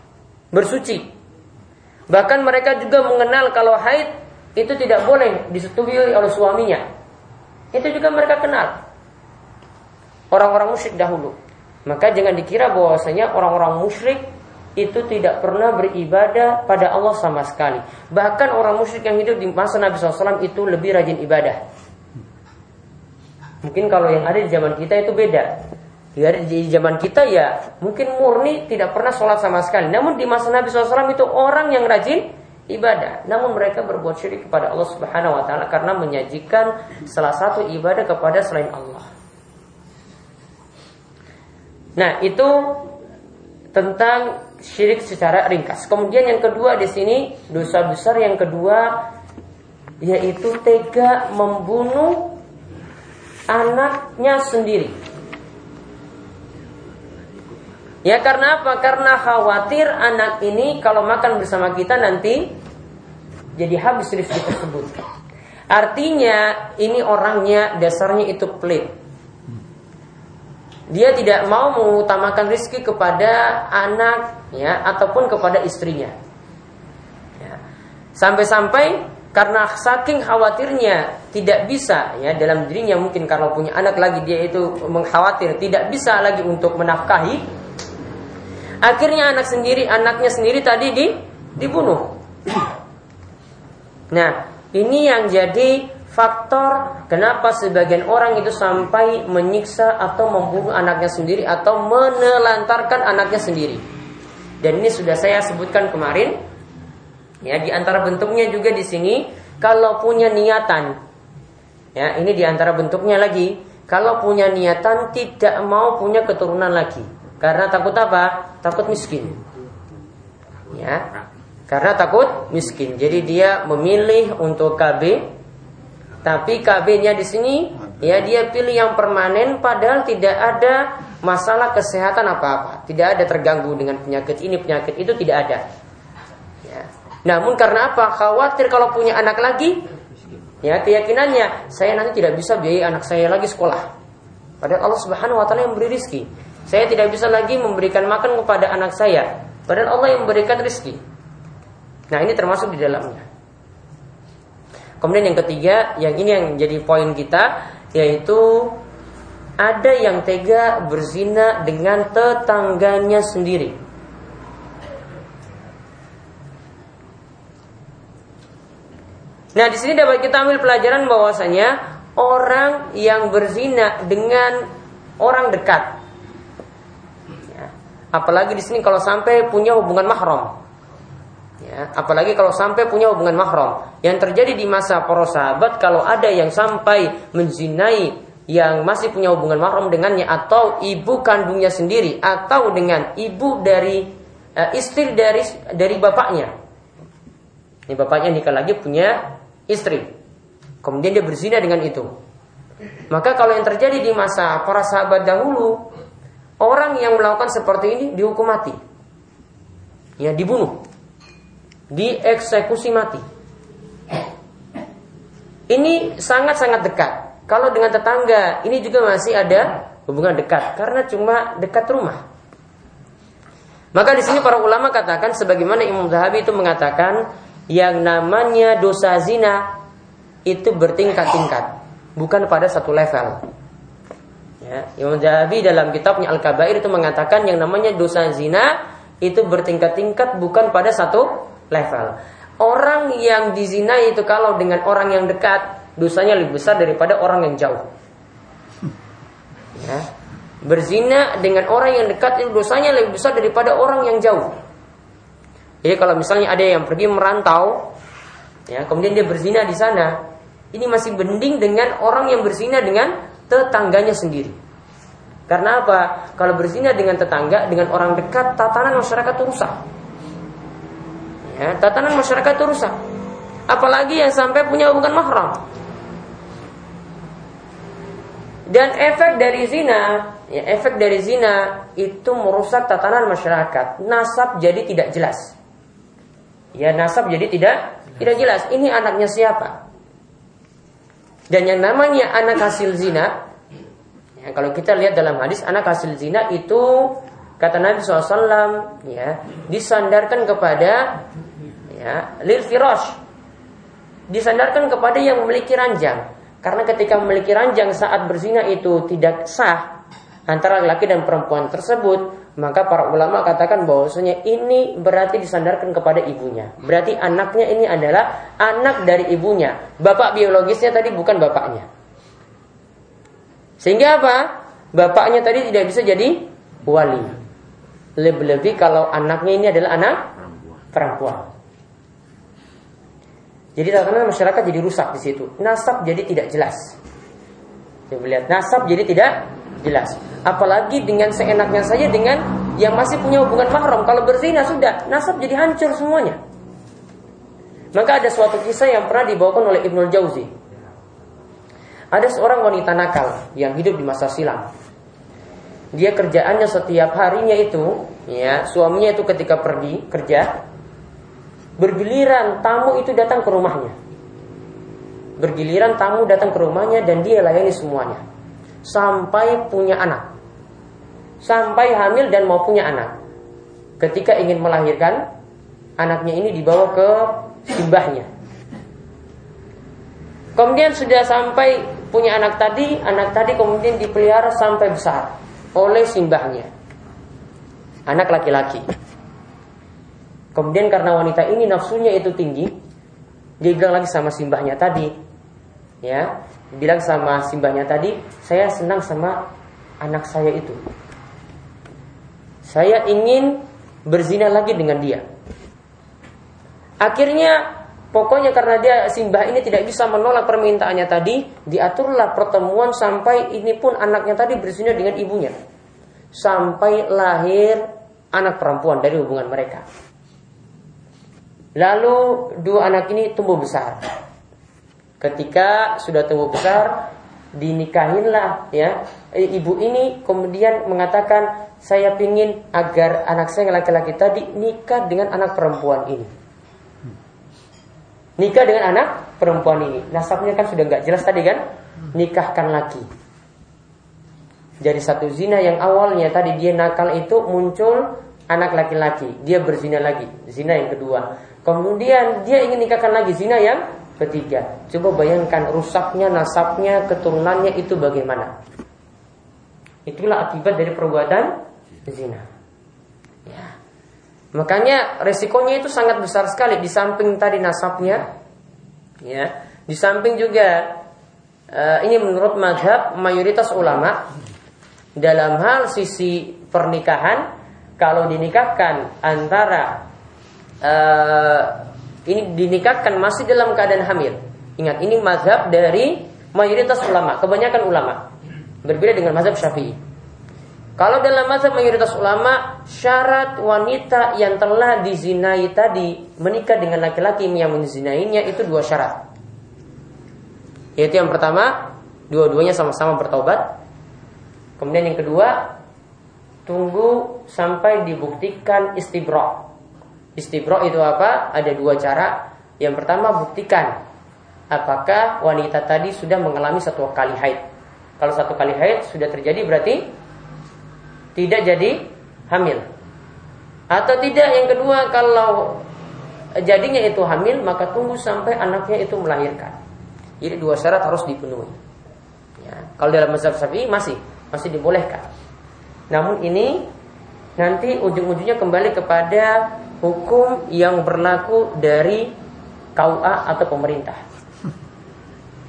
A: bersuci. Bahkan mereka juga mengenal kalau haid itu tidak boleh disetujui oleh suaminya. Itu juga mereka kenal. Orang-orang musyrik dahulu. Maka jangan dikira bahwasanya orang-orang musyrik itu tidak pernah beribadah pada Allah sama sekali. Bahkan orang musyrik yang hidup di masa Nabi SAW itu lebih rajin ibadah. Mungkin kalau yang ada di zaman kita itu beda. Ya, di zaman kita ya mungkin murni tidak pernah sholat sama sekali. Namun di masa Nabi SAW itu orang yang rajin ibadah. Namun mereka berbuat syirik kepada Allah Subhanahu Wa Taala karena menyajikan salah satu ibadah kepada selain Allah. Nah itu tentang syirik secara ringkas. Kemudian yang kedua di sini dosa besar yang kedua yaitu tega membunuh anaknya sendiri. Ya karena apa? Karena khawatir anak ini kalau makan bersama kita nanti jadi habis rezeki tersebut. Artinya ini orangnya dasarnya itu pelit. Dia tidak mau mengutamakan rezeki kepada anak ya ataupun kepada istrinya. Ya. Sampai-sampai karena saking khawatirnya tidak bisa ya dalam dirinya mungkin kalau punya anak lagi dia itu mengkhawatir tidak bisa lagi untuk menafkahi Akhirnya anak sendiri, anaknya sendiri tadi di, dibunuh. Nah, ini yang jadi faktor kenapa sebagian orang itu sampai menyiksa atau membunuh anaknya sendiri atau menelantarkan anaknya sendiri. Dan ini sudah saya sebutkan kemarin. Ya, di antara bentuknya juga di sini kalau punya niatan. Ya, ini di antara bentuknya lagi. Kalau punya niatan tidak mau punya keturunan lagi. Karena takut apa? Takut miskin. Ya. Karena takut miskin. Jadi dia memilih untuk KB tapi KB-nya di sini ya dia pilih yang permanen padahal tidak ada masalah kesehatan apa-apa. Tidak ada terganggu dengan penyakit ini, penyakit itu tidak ada. Ya. Namun karena apa? Khawatir kalau punya anak lagi, ya keyakinannya saya nanti tidak bisa biayai anak saya lagi sekolah. Padahal Allah Subhanahu wa taala yang beri rizki. Saya tidak bisa lagi memberikan makan kepada anak saya. Padahal Allah yang memberikan rezeki. Nah ini termasuk di dalamnya. Kemudian yang ketiga, yang ini yang jadi poin kita, yaitu ada yang tega berzina dengan tetangganya sendiri. Nah, di sini dapat kita ambil pelajaran bahwasanya orang yang berzina dengan orang dekat Apalagi di sini kalau sampai punya hubungan mahram. Ya, apalagi kalau sampai punya hubungan mahram. Yang terjadi di masa para sahabat kalau ada yang sampai menzinai yang masih punya hubungan mahram dengannya atau ibu kandungnya sendiri atau dengan ibu dari uh, istri dari dari bapaknya. Ini bapaknya nikah lagi punya istri. Kemudian dia berzina dengan itu. Maka kalau yang terjadi di masa para sahabat dahulu Orang yang melakukan seperti ini dihukum mati. Ya, dibunuh. Dieksekusi mati. Ini sangat-sangat dekat. Kalau dengan tetangga, ini juga masih ada hubungan dekat karena cuma dekat rumah. Maka di sini para ulama katakan sebagaimana Imam Zahabi itu mengatakan yang namanya dosa zina itu bertingkat-tingkat, bukan pada satu level. Ya, Imam Zahabi dalam kitabnya Al-Kabair itu mengatakan yang namanya dosa zina itu bertingkat-tingkat bukan pada satu level. Orang yang dizina itu kalau dengan orang yang dekat dosanya lebih besar daripada orang yang jauh. Ya. Berzina dengan orang yang dekat itu dosanya lebih besar daripada orang yang jauh. Jadi kalau misalnya ada yang pergi merantau, ya kemudian dia berzina di sana, ini masih bending dengan orang yang berzina dengan tetangganya sendiri. Karena apa? Kalau berzina dengan tetangga, dengan orang dekat, tatanan masyarakat rusak. Ya, tatanan masyarakat itu rusak. Apalagi yang sampai punya hubungan mahram. Dan efek dari zina, ya, efek dari zina itu merusak tatanan masyarakat. Nasab jadi tidak jelas. Ya, nasab jadi tidak tidak jelas. Ini anaknya siapa? Dan yang namanya anak hasil zina, ya, kalau kita lihat dalam hadis anak hasil zina itu kata Nabi SAW ya disandarkan kepada ya lil firosh disandarkan kepada yang memiliki ranjang karena ketika memiliki ranjang saat berzina itu tidak sah antara laki dan perempuan tersebut maka para ulama katakan bahwasanya ini berarti disandarkan kepada ibunya. Berarti anaknya ini adalah anak dari ibunya. Bapak biologisnya tadi bukan bapaknya. Sehingga apa? bapaknya tadi tidak bisa jadi wali. Lebih-lebih kalau anaknya ini adalah anak
B: perempuan.
A: Jadi karena masyarakat jadi rusak di situ. Nasab jadi tidak jelas. Coba lihat, nasab jadi tidak jelas. Apalagi dengan seenaknya saja dengan yang masih punya hubungan mahram. Kalau berzina sudah, nasab jadi hancur semuanya. Maka ada suatu kisah yang pernah dibawakan oleh Ibnul Jauzi. Ada seorang wanita nakal yang hidup di masa silam. Dia kerjaannya setiap harinya itu, ya, suaminya itu ketika pergi kerja, bergiliran tamu itu datang ke rumahnya. Bergiliran tamu datang ke rumahnya dan dia layani semuanya. Sampai punya anak. Sampai hamil dan mau punya anak. Ketika ingin melahirkan, anaknya ini dibawa ke simbahnya. Kemudian sudah sampai punya anak tadi, anak tadi kemudian dipelihara sampai besar oleh simbahnya. Anak laki-laki. Kemudian karena wanita ini nafsunya itu tinggi, dia bilang lagi sama simbahnya tadi, ya, bilang sama simbahnya tadi, saya senang sama anak saya itu. Saya ingin berzina lagi dengan dia. Akhirnya pokoknya karena dia simbah ini tidak bisa menolak permintaannya tadi, diaturlah pertemuan sampai ini pun anaknya tadi berzina dengan ibunya. Sampai lahir anak perempuan dari hubungan mereka. Lalu dua anak ini tumbuh besar. Ketika sudah tumbuh besar, dinikahinlah ya. Ibu ini kemudian mengatakan, saya ingin agar anak saya yang laki-laki tadi nikah dengan anak perempuan ini. Nikah dengan anak perempuan ini. Nasabnya kan sudah nggak jelas tadi kan? Nikahkan lagi. Jadi satu zina yang awalnya tadi dia nakal itu muncul anak laki-laki, dia berzina lagi, zina yang kedua. Kemudian dia ingin nikahkan lagi zina yang ketiga. Coba bayangkan rusaknya nasabnya, keturunannya itu bagaimana? Itulah akibat dari perbuatan zina. Ya. Makanya resikonya itu sangat besar sekali di samping tadi nasabnya, ya, di samping juga uh, ini menurut madhab mayoritas ulama dalam hal sisi pernikahan kalau dinikahkan antara uh, ini dinikahkan masih dalam keadaan hamil. Ingat ini mazhab dari mayoritas ulama, kebanyakan ulama. Berbeda dengan mazhab Syafi'i. Kalau dalam mazhab mayoritas ulama, syarat wanita yang telah dizinai tadi menikah dengan laki-laki yang menzinainya itu dua syarat. Yaitu yang pertama, dua-duanya sama-sama bertobat. Kemudian yang kedua, tunggu sampai dibuktikan istibra. Istibro itu apa? Ada dua cara. Yang pertama buktikan apakah wanita tadi sudah mengalami satu kali haid. Kalau satu kali haid sudah terjadi berarti tidak jadi hamil. Atau tidak yang kedua kalau jadinya itu hamil maka tunggu sampai anaknya itu melahirkan. Jadi dua syarat harus dipenuhi. Ya, kalau dalam mazhab Syafi'i masih masih dibolehkan. Namun ini nanti ujung-ujungnya kembali kepada hukum yang berlaku dari KUA atau pemerintah.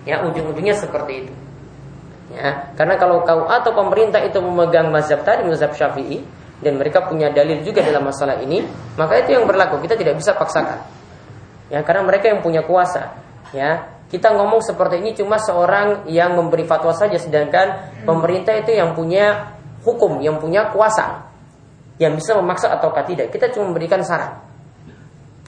A: Ya, ujung-ujungnya seperti itu. Ya, karena kalau KUA atau pemerintah itu memegang mazhab tadi, mazhab Syafi'i dan mereka punya dalil juga dalam masalah ini, maka itu yang berlaku. Kita tidak bisa paksakan. Ya, karena mereka yang punya kuasa. Ya, kita ngomong seperti ini cuma seorang yang memberi fatwa saja sedangkan pemerintah itu yang punya hukum, yang punya kuasa yang bisa memaksa ataukah tidak. Kita cuma memberikan saran.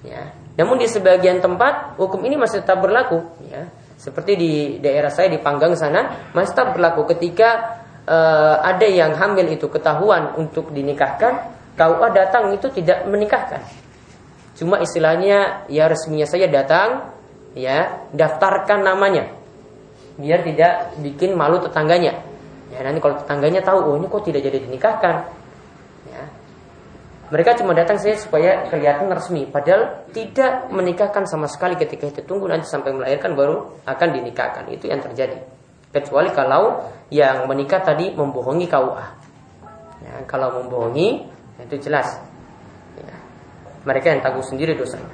A: Ya. Namun di sebagian tempat hukum ini masih tetap berlaku. Ya. Seperti di daerah saya di Panggang sana masih tetap berlaku ketika uh, ada yang hamil itu ketahuan untuk dinikahkan, KUA datang itu tidak menikahkan. Cuma istilahnya ya resminya saya datang, ya daftarkan namanya, biar tidak bikin malu tetangganya. Ya nanti kalau tetangganya tahu, oh ini kok tidak jadi dinikahkan, mereka cuma datang saja supaya kelihatan resmi, padahal tidak menikahkan sama sekali ketika itu tunggu nanti sampai melahirkan baru akan dinikahkan. Itu yang terjadi. Kecuali kalau yang menikah tadi membohongi KUA. Ya, kalau membohongi itu jelas. Ya, mereka yang tanggung sendiri dosanya.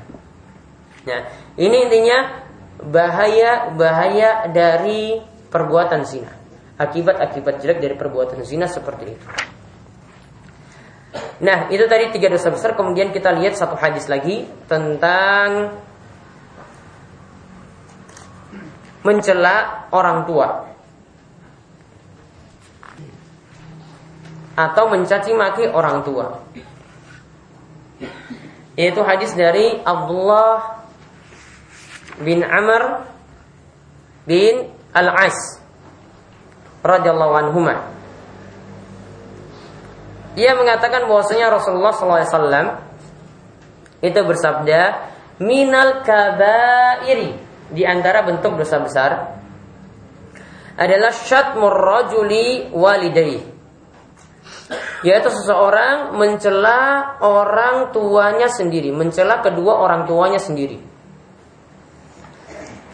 A: Ya, ini intinya bahaya bahaya dari perbuatan zina. akibat-akibat jelek dari perbuatan zina seperti itu. Nah, itu tadi tiga dosa besar. Kemudian kita lihat satu hadis lagi tentang mencela orang tua atau mencaci maki orang tua. Yaitu hadis dari Abdullah bin Amr bin Al-As radhiyallahu anhuma. Ia mengatakan bahwasanya Rasulullah SAW itu bersabda, "Minal kabairi" di antara bentuk dosa besar adalah syatmur rajuli walidayhi yaitu seseorang mencela orang tuanya sendiri, mencela kedua orang tuanya sendiri.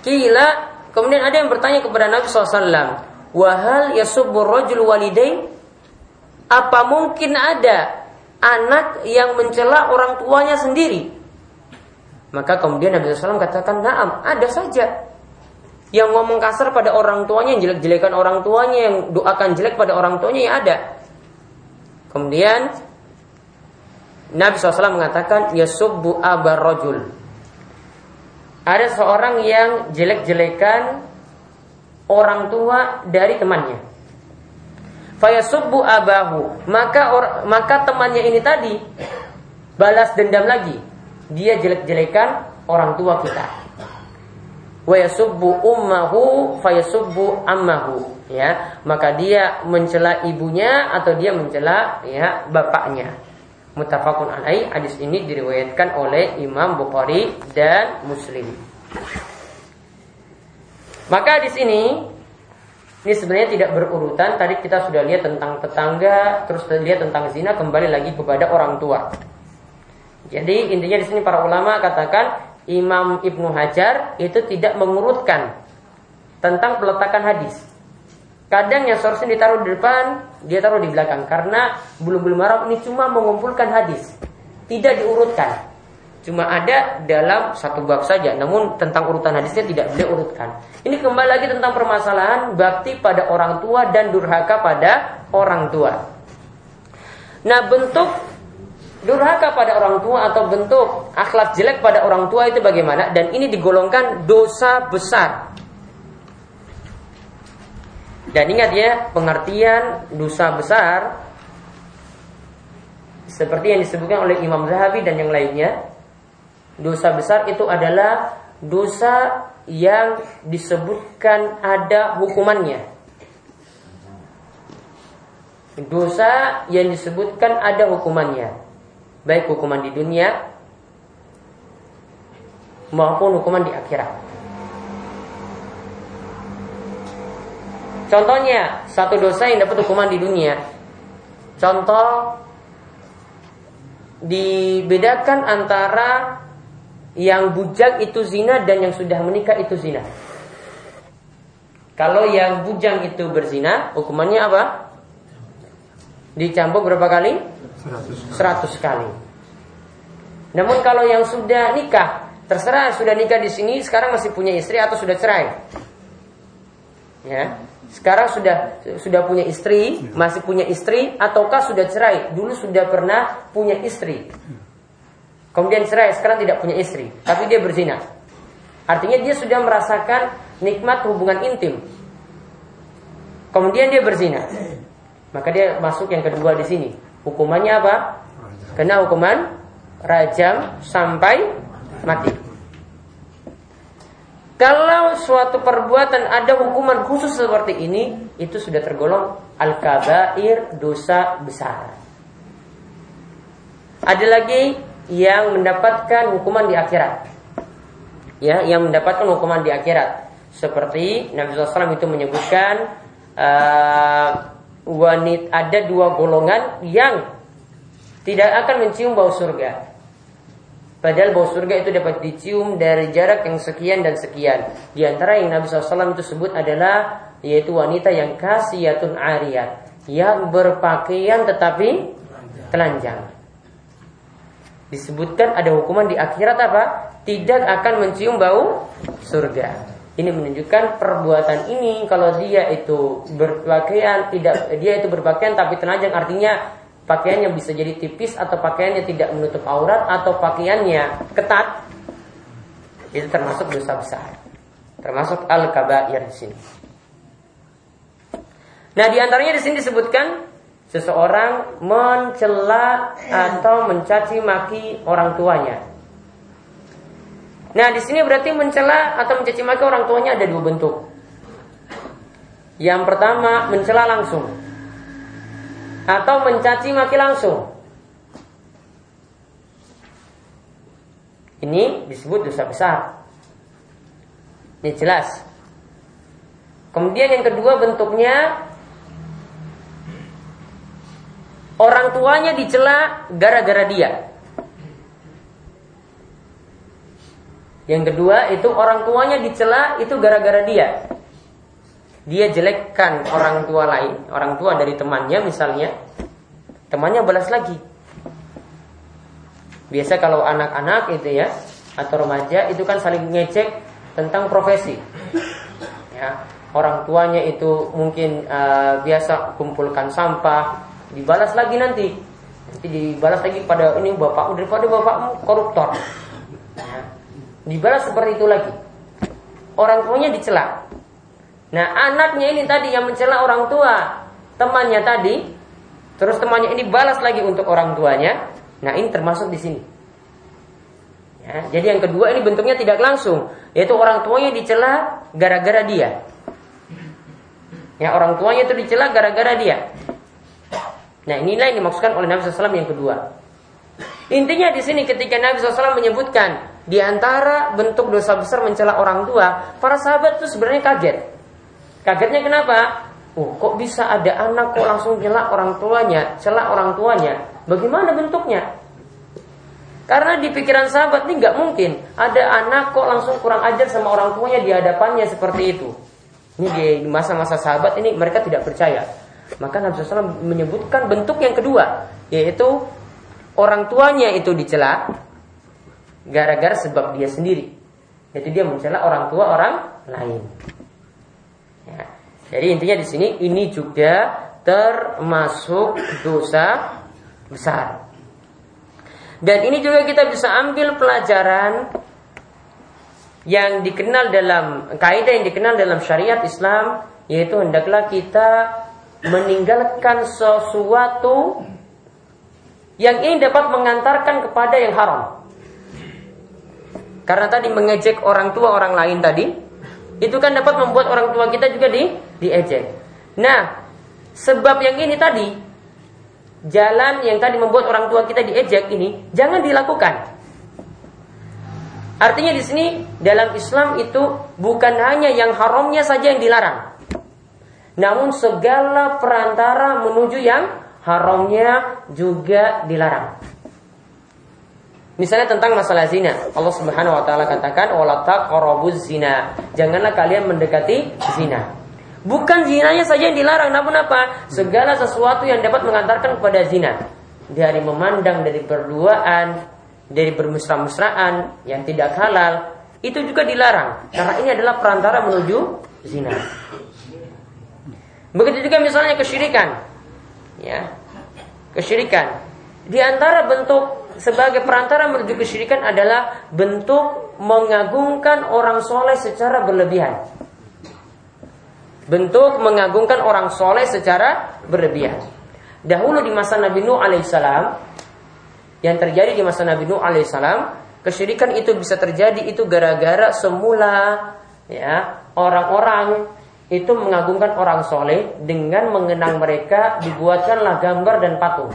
A: Kila, kemudian ada yang bertanya kepada Nabi SAW, Wahal yasubur rajul walidain? Apa mungkin ada anak yang mencela orang tuanya sendiri? Maka kemudian Nabi SAW katakan, Naam, ada saja. Yang ngomong kasar pada orang tuanya, yang jelek-jelekan orang tuanya, yang doakan jelek pada orang tuanya, ya ada. Kemudian Nabi SAW mengatakan Yasubbu abar rojul Ada seorang yang jelek-jelekan Orang tua dari temannya Fayasubbu abahu. Maka or, maka temannya ini tadi Balas dendam lagi. Dia jelek-jelekan orang tua kita. Wayasubbu ummahu Fayasubbu ammahu. Ya maka dia mencela ibunya atau dia mencela ya bapaknya. Mutafakun alaih. Hadis ini diriwayatkan oleh Imam Bukhari dan Muslim. Maka hadis ini ini sebenarnya tidak berurutan tadi kita sudah lihat tentang tetangga terus lihat tentang zina kembali lagi kepada orang tua jadi intinya di sini para ulama katakan Imam Ibnu Hajar itu tidak mengurutkan tentang peletakan hadis Kadang yang seharusnya ditaruh di depan, dia taruh di belakang. Karena bulu-bulu marah ini cuma mengumpulkan hadis. Tidak diurutkan. Cuma ada dalam satu bab saja. Namun tentang urutan hadisnya tidak boleh urutkan. Ini kembali lagi tentang permasalahan bakti pada orang tua dan durhaka pada orang tua. Nah bentuk durhaka pada orang tua atau bentuk akhlak jelek pada orang tua itu bagaimana? Dan ini digolongkan dosa besar. Dan ingat ya, pengertian dosa besar seperti yang disebutkan oleh Imam Zahabi dan yang lainnya, dosa besar itu adalah dosa yang disebutkan ada hukumannya. Dosa yang disebutkan ada hukumannya, baik hukuman di dunia maupun hukuman di akhirat. Contohnya satu dosa yang dapat hukuman di dunia. Contoh dibedakan antara yang bujang itu zina dan yang sudah menikah itu zina. Kalau yang bujang itu berzina, hukumannya apa? Dicampur berapa kali? 100 kali. Namun kalau yang sudah nikah, terserah sudah nikah di sini, sekarang masih punya istri atau sudah cerai. Ya, sekarang sudah sudah punya istri, masih punya istri, ataukah sudah cerai? Dulu sudah pernah punya istri. Kemudian cerai, sekarang tidak punya istri, tapi dia berzina. Artinya dia sudah merasakan nikmat hubungan intim. Kemudian dia berzina. Maka dia masuk yang kedua di sini. Hukumannya apa? Kena hukuman rajam sampai mati. Kalau suatu perbuatan ada hukuman khusus seperti ini, itu sudah tergolong al-kabair dosa besar. Ada lagi yang mendapatkan hukuman di akhirat. Ya, yang mendapatkan hukuman di akhirat. Seperti Nabi SAW itu menyebutkan uh, wanita ada dua golongan yang tidak akan mencium bau surga. Padahal bau surga itu dapat dicium dari jarak yang sekian dan sekian. Di antara yang Nabi SAW itu sebut adalah yaitu wanita yang kasiyatun ariyat, yang berpakaian tetapi telanjang. Disebutkan ada hukuman di akhirat apa? Tidak akan mencium bau surga. Ini menunjukkan perbuatan ini kalau dia itu berpakaian tidak dia itu berpakaian tapi telanjang artinya pakaiannya bisa jadi tipis atau pakaiannya tidak menutup aurat atau pakaiannya ketat itu termasuk dosa besar. Termasuk al-kabair di sini. Nah, di antaranya di sini disebutkan seseorang mencela atau mencaci maki orang tuanya. Nah, di sini berarti mencela atau mencaci maki orang tuanya ada dua bentuk. Yang pertama, mencela langsung. Atau mencaci maki langsung. Ini disebut dosa besar. Ini jelas. Kemudian yang kedua bentuknya orang tuanya dicela gara-gara dia. Yang kedua itu orang tuanya dicela itu gara-gara dia. Dia jelekkan orang tua lain, orang tua dari temannya misalnya. Temannya balas lagi. Biasa kalau anak-anak itu ya atau remaja itu kan saling ngecek tentang profesi. Ya, orang tuanya itu mungkin uh, biasa kumpulkan sampah, dibalas lagi nanti. Nanti dibalas lagi pada ini bapakmu daripada bapakmu koruptor. Dibalas seperti itu lagi. Orang tuanya dicela. Nah, anaknya ini tadi yang mencela orang tua, temannya tadi, terus temannya ini balas lagi untuk orang tuanya. Nah, ini termasuk di sini. Ya, jadi yang kedua ini bentuknya tidak langsung, yaitu orang tuanya dicela gara-gara dia. Ya, orang tuanya itu dicela gara-gara dia. Nah inilah yang dimaksudkan oleh Nabi SAW yang kedua. Intinya di sini ketika Nabi SAW menyebutkan di antara bentuk dosa besar mencela orang tua, para sahabat itu sebenarnya kaget. Kagetnya kenapa? Oh, kok bisa ada anak kok langsung celak orang tuanya, celak orang tuanya? Bagaimana bentuknya? Karena di pikiran sahabat ini nggak mungkin ada anak kok langsung kurang ajar sama orang tuanya di hadapannya seperti itu. Ini di masa-masa sahabat ini mereka tidak percaya. Maka Nabi SAW menyebutkan bentuk yang kedua, yaitu orang tuanya itu dicela gara-gara sebab dia sendiri. Yaitu dia mencela orang tua orang lain. Ya. Jadi intinya di sini ini juga termasuk dosa besar. Dan ini juga kita bisa ambil pelajaran yang dikenal dalam kaidah yang dikenal dalam syariat Islam yaitu hendaklah kita meninggalkan sesuatu yang ini dapat mengantarkan kepada yang haram. Karena tadi mengejek orang tua orang lain tadi, itu kan dapat membuat orang tua kita juga di diejek. Nah, sebab yang ini tadi, jalan yang tadi membuat orang tua kita diejek ini jangan dilakukan. Artinya di sini dalam Islam itu bukan hanya yang haramnya saja yang dilarang. Namun segala perantara menuju yang haramnya juga dilarang. Misalnya tentang masalah zina, Allah Subhanahu wa taala katakan wala taqrabuz zina. Janganlah kalian mendekati zina. Bukan zinanya saja yang dilarang, namun apa? Segala sesuatu yang dapat mengantarkan kepada zina. Dari memandang dari berduaan, dari bermesra-mesraan yang tidak halal, itu juga dilarang. Karena ini adalah perantara menuju zina. Begitu juga misalnya kesyirikan. Ya. Kesyirikan. Di antara bentuk sebagai perantara menuju kesyirikan adalah bentuk mengagungkan orang soleh secara berlebihan. Bentuk mengagungkan orang soleh secara berlebihan. Dahulu di masa Nabi Nuh alaihissalam, yang terjadi di masa Nabi Nuh alaihissalam, kesyirikan itu bisa terjadi itu gara-gara semula ya orang-orang itu mengagungkan orang soleh dengan mengenang mereka dibuatkanlah gambar dan patung.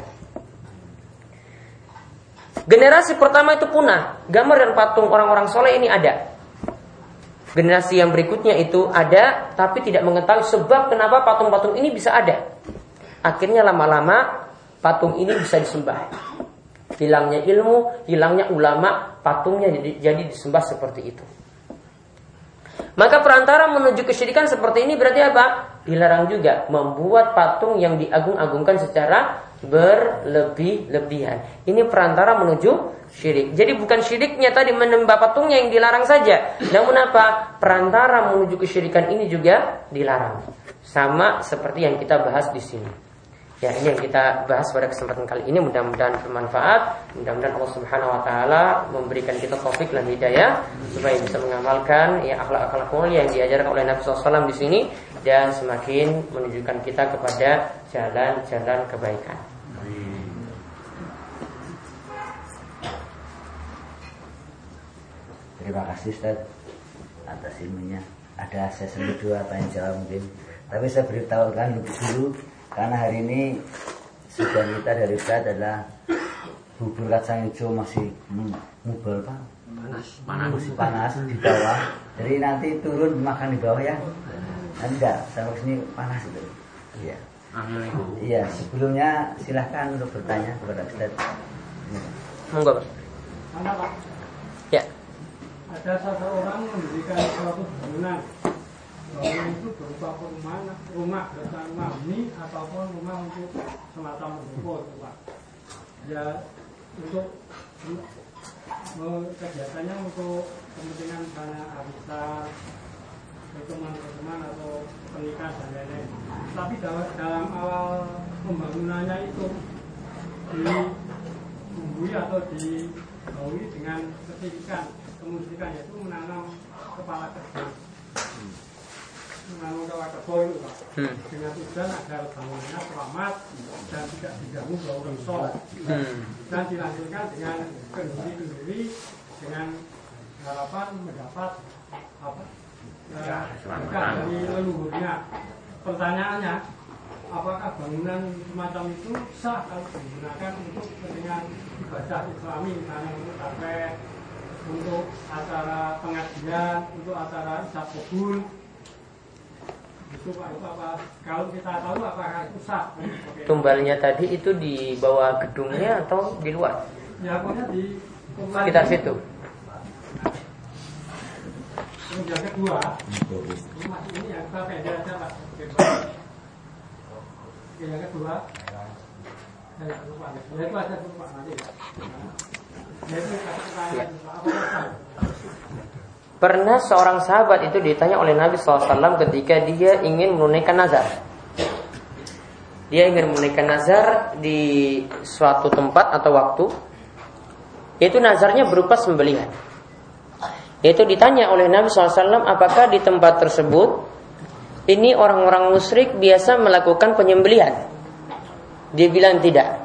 A: Generasi pertama itu punah, gambar dan patung orang-orang soleh ini ada. Generasi yang berikutnya itu ada, tapi tidak mengetahui sebab kenapa patung-patung ini bisa ada. Akhirnya lama-lama patung ini bisa disembah. Hilangnya ilmu, hilangnya ulama, patungnya jadi, jadi disembah seperti itu. Maka perantara menuju kesyirikan seperti ini berarti apa? dilarang juga membuat patung yang diagung-agungkan secara berlebih-lebihan. Ini perantara menuju syirik. Jadi bukan syiriknya tadi menyembah patungnya yang dilarang saja. Namun apa? Perantara menuju kesyirikan ini juga dilarang. Sama seperti yang kita bahas di sini. Ya, ini yang kita bahas pada kesempatan kali ini mudah-mudahan bermanfaat. Mudah-mudahan Allah Subhanahu wa taala memberikan kita taufik dan hidayah supaya bisa mengamalkan ya akhlak-akhlak mulia yang diajarkan oleh Nabi SAW di sini dan semakin menunjukkan kita kepada jalan-jalan kebaikan.
B: Terima kasih Ustaz atas ilmunya. Ada sesi kedua tanya jawab mungkin. Tapi saya beritahukan dulu karena hari ini sudah kita dari Ustaz adalah bubur kacang hijau masih mubal pak. Panas panas. Panas di bawah. Jadi nanti turun makan di bawah ya. Nanti enggak sampai sini panas itu. Iya. Iya sebelumnya silahkan untuk bertanya kepada Ustaz.
A: Monggo pak. Ya.
C: Ada seseorang mendirikan suatu bangunan bangunan itu berupa rumah rumah berupa rumah ini ataupun rumah untuk semacam ruko pak ya untuk kegiatannya untuk kepentingan misalnya arisan teman-teman atau pernikahan dan lain-lain. Tapi dalam, dalam awal pembangunannya itu dibumbui atau dibaui dengan kemudikan kemudikan yaitu menanam kepala kebo. Kepala kebo itu. Dengan tujuan agar bangunannya selamat dan tidak diganggu bau rungsol.
A: Hmm.
C: Dan dilanjutkan dengan kenduri-kenduri dengan harapan mendapat apa ya, dari leluhurnya. Pertanyaannya, apakah bangunan semacam itu sah kalau digunakan untuk kepentingan ibadah Islami, misalnya untuk tapet, untuk acara pengajian, untuk acara isap kubur? Itu Pak, itu apa? Kalau kita tahu apakah itu sah? Oke.
A: Tumbalnya tadi itu di bawah gedungnya atau di luar?
C: Ya, pokoknya di
A: Sekitar situ.
C: Yang kedua, rumah ini yang kita pendek aja Pak. Yang kedua, saya lupa. Ya itu aja dulu Pak nanti. Ya. Apa Pak?
A: Pernah seorang sahabat itu ditanya oleh Nabi SAW ketika dia ingin menunaikan nazar. Dia ingin menunaikan nazar di suatu tempat atau waktu. Yaitu nazarnya berupa sembelihan. Yaitu ditanya oleh Nabi SAW apakah di tempat tersebut ini orang-orang musyrik biasa melakukan penyembelihan. Dia bilang tidak.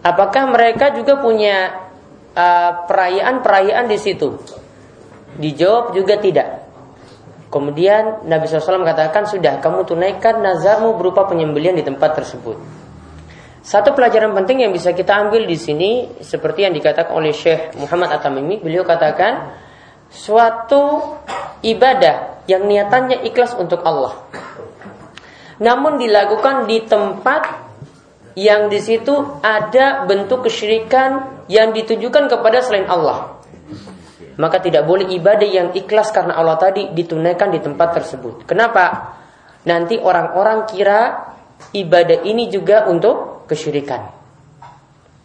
A: Apakah mereka juga punya uh, perayaan-perayaan di situ? Dijawab juga tidak. Kemudian Nabi SAW katakan sudah kamu tunaikan nazarmu berupa penyembelian di tempat tersebut. Satu pelajaran penting yang bisa kita ambil di sini seperti yang dikatakan oleh Syekh Muhammad At-Tamimi, beliau katakan suatu ibadah yang niatannya ikhlas untuk Allah. Namun dilakukan di tempat yang di situ ada bentuk kesyirikan yang ditujukan kepada selain Allah. Maka tidak boleh ibadah yang ikhlas karena Allah tadi ditunaikan di tempat tersebut. Kenapa? Nanti orang-orang kira ibadah ini juga untuk kesyirikan.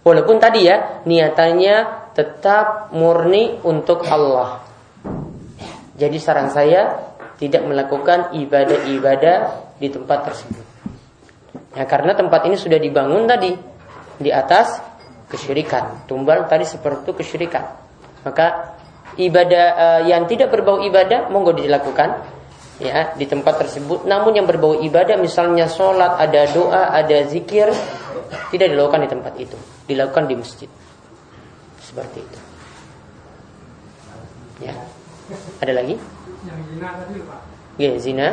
A: Walaupun tadi ya niatannya tetap murni untuk Allah. Jadi saran saya tidak melakukan ibadah-ibadah di tempat tersebut. Ya karena tempat ini sudah dibangun tadi di atas kesyirikan. Tumbal tadi seperti itu kesyirikan. Maka ibadah uh, yang tidak berbau ibadah monggo dilakukan ya di tempat tersebut. Namun yang berbau ibadah misalnya sholat, ada doa, ada zikir tidak dilakukan di tempat itu. Dilakukan di masjid. Seperti itu. Ya. Ada lagi?
C: Yang zina tadi Pak.
A: Ya, zina.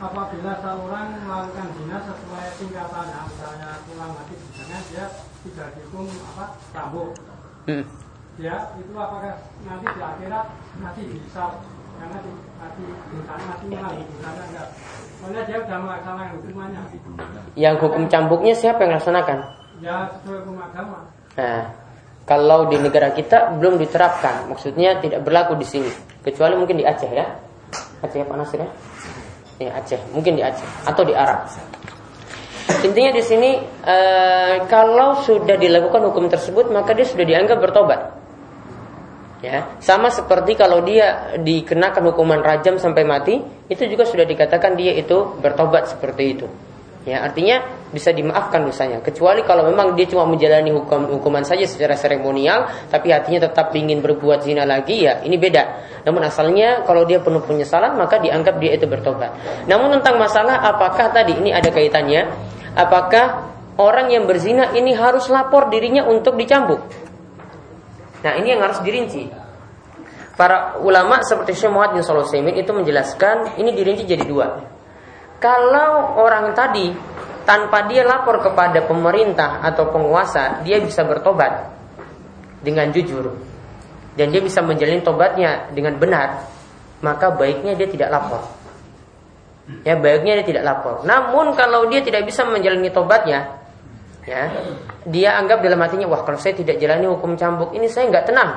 C: Apabila seorang melakukan zina sesuai tingkatannya, misalnya pulang mati misalnya dia tidak dihukum apa cambuk.
A: Hmm.
C: Ya, itu apakah nanti di akhirat masih bisa karena di mati misalnya mati lagi misalnya enggak. Soalnya dia sudah melaksanakan hukumannya.
A: Yang hukum cambuknya siapa yang laksanakan?
C: Ya sesuai hukum agama.
A: Nah, kalau di negara kita belum diterapkan, maksudnya tidak berlaku di sini, kecuali mungkin di Aceh ya. Aceh apa Nasir ya? Ya Aceh, mungkin di Aceh atau di Arab. Intinya di sini e, kalau sudah dilakukan hukum tersebut maka dia sudah dianggap bertobat. Ya, sama seperti kalau dia dikenakan hukuman rajam sampai mati, itu juga sudah dikatakan dia itu bertobat seperti itu. Ya, artinya bisa dimaafkan dosanya. Kecuali kalau memang dia cuma menjalani hukum hukuman saja secara seremonial, tapi hatinya tetap ingin berbuat zina lagi, ya ini beda. Namun asalnya kalau dia penuh penyesalan, maka dianggap dia itu bertobat. Namun tentang masalah apakah tadi ini ada kaitannya? Apakah orang yang berzina ini harus lapor dirinya untuk dicambuk? Nah ini yang harus dirinci. Para ulama seperti Syekh Muhammad bin Shalih itu menjelaskan ini dirinci jadi dua. Kalau orang tadi tanpa dia lapor kepada pemerintah atau penguasa, dia bisa bertobat dengan jujur dan dia bisa menjalin tobatnya dengan benar, maka baiknya dia tidak lapor. Ya, baiknya dia tidak lapor. Namun kalau dia tidak bisa menjalani tobatnya, ya, dia anggap dalam hatinya, wah kalau saya tidak jalani hukum cambuk ini saya nggak tenang.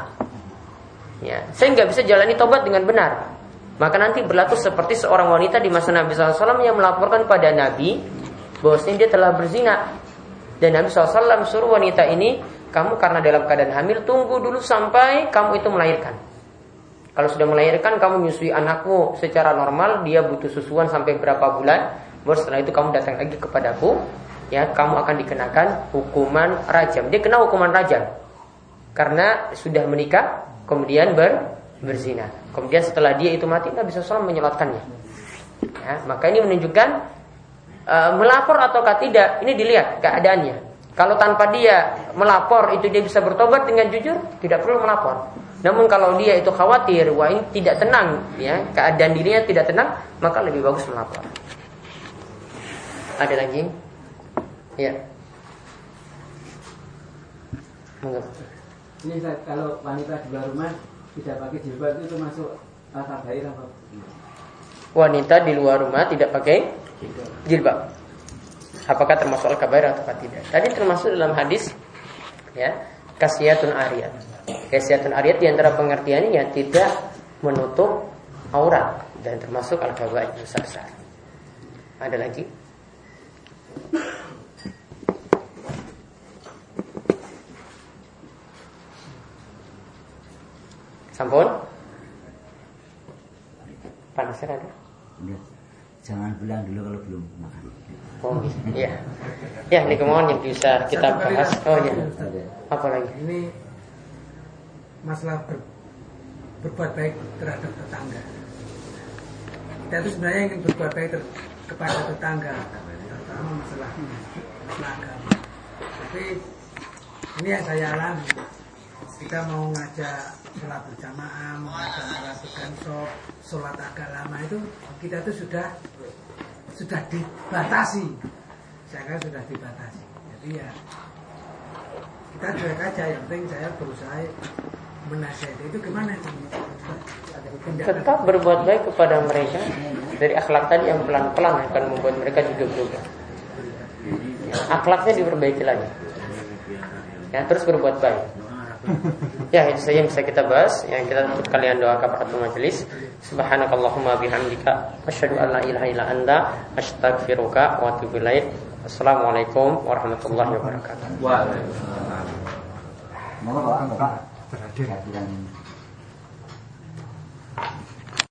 A: Ya, saya nggak bisa jalani tobat dengan benar. Maka nanti berlaku seperti seorang wanita di masa Nabi SAW yang melaporkan pada Nabi bahwasanya dia telah berzina. Dan Nabi SAW suruh wanita ini, kamu karena dalam keadaan hamil tunggu dulu sampai kamu itu melahirkan. Kalau sudah melahirkan kamu menyusui anakmu secara normal, dia butuh susuan sampai berapa bulan, baru setelah itu kamu datang lagi kepadaku, ya kamu akan dikenakan hukuman rajam. Dia kena hukuman rajam karena sudah menikah, kemudian ber berzina. Kemudian setelah dia itu mati Nabi SAW menyelatkannya. Ya, maka ini menunjukkan e, melapor ataukah tidak ini dilihat keadaannya. Kalau tanpa dia melapor itu dia bisa bertobat dengan jujur, tidak perlu melapor. Namun kalau dia itu khawatir, wah ini tidak tenang, ya keadaan dirinya tidak tenang, maka lebih bagus melapor. Ada lagi? Ya.
D: Ini kalau wanita di luar rumah tidak pakai jilbab itu termasuk kabair apa?
A: Wanita di luar rumah tidak pakai jilbab. Apakah termasuk al-kabair atau tidak? Tadi termasuk dalam hadis ya, kasiatun ariyat. Kasiatun ariyat di antara pengertiannya ya, tidak menutup aurat dan termasuk al-kabair besar. Ada lagi? Sampun? Panasnya ada?
B: Ya. Jangan bilang dulu kalau belum makan.
A: Oh iya. Ya, ini kemauan yang bisa kita bahas. Oh iya. Apa lagi?
E: Ini masalah ber, berbuat baik terhadap tetangga. Kita itu sebenarnya ingin berbuat baik ter, kepada tetangga, terutama masalah agama. Tapi ini yang saya alami. Kita mau ngajak sholat berjamaah, mengajak melakukan sholat, sholat agak lama itu kita itu sudah sudah dibatasi. Saya sudah dibatasi. Jadi ya kita cuek aja. Yang penting saya berusaha menasihati itu gimana
A: Tetap berbuat baik kepada mereka dari akhlak tadi yang pelan-pelan akan membuat mereka juga berubah. Ya, akhlaknya diperbaiki lagi. Ya, terus berbuat baik. Ya itu saja yang bisa kita bahas. Yang kita tutup kalian doa kafaratul majelis. Subhanakallahumma bihamdika Asyhadu an la ilaha illa anta Astaghfiruka wa atubu ilaik. Assalamualaikum warahmatullahi wabarakatuh.
B: Waalaikumsalam. Berhadir.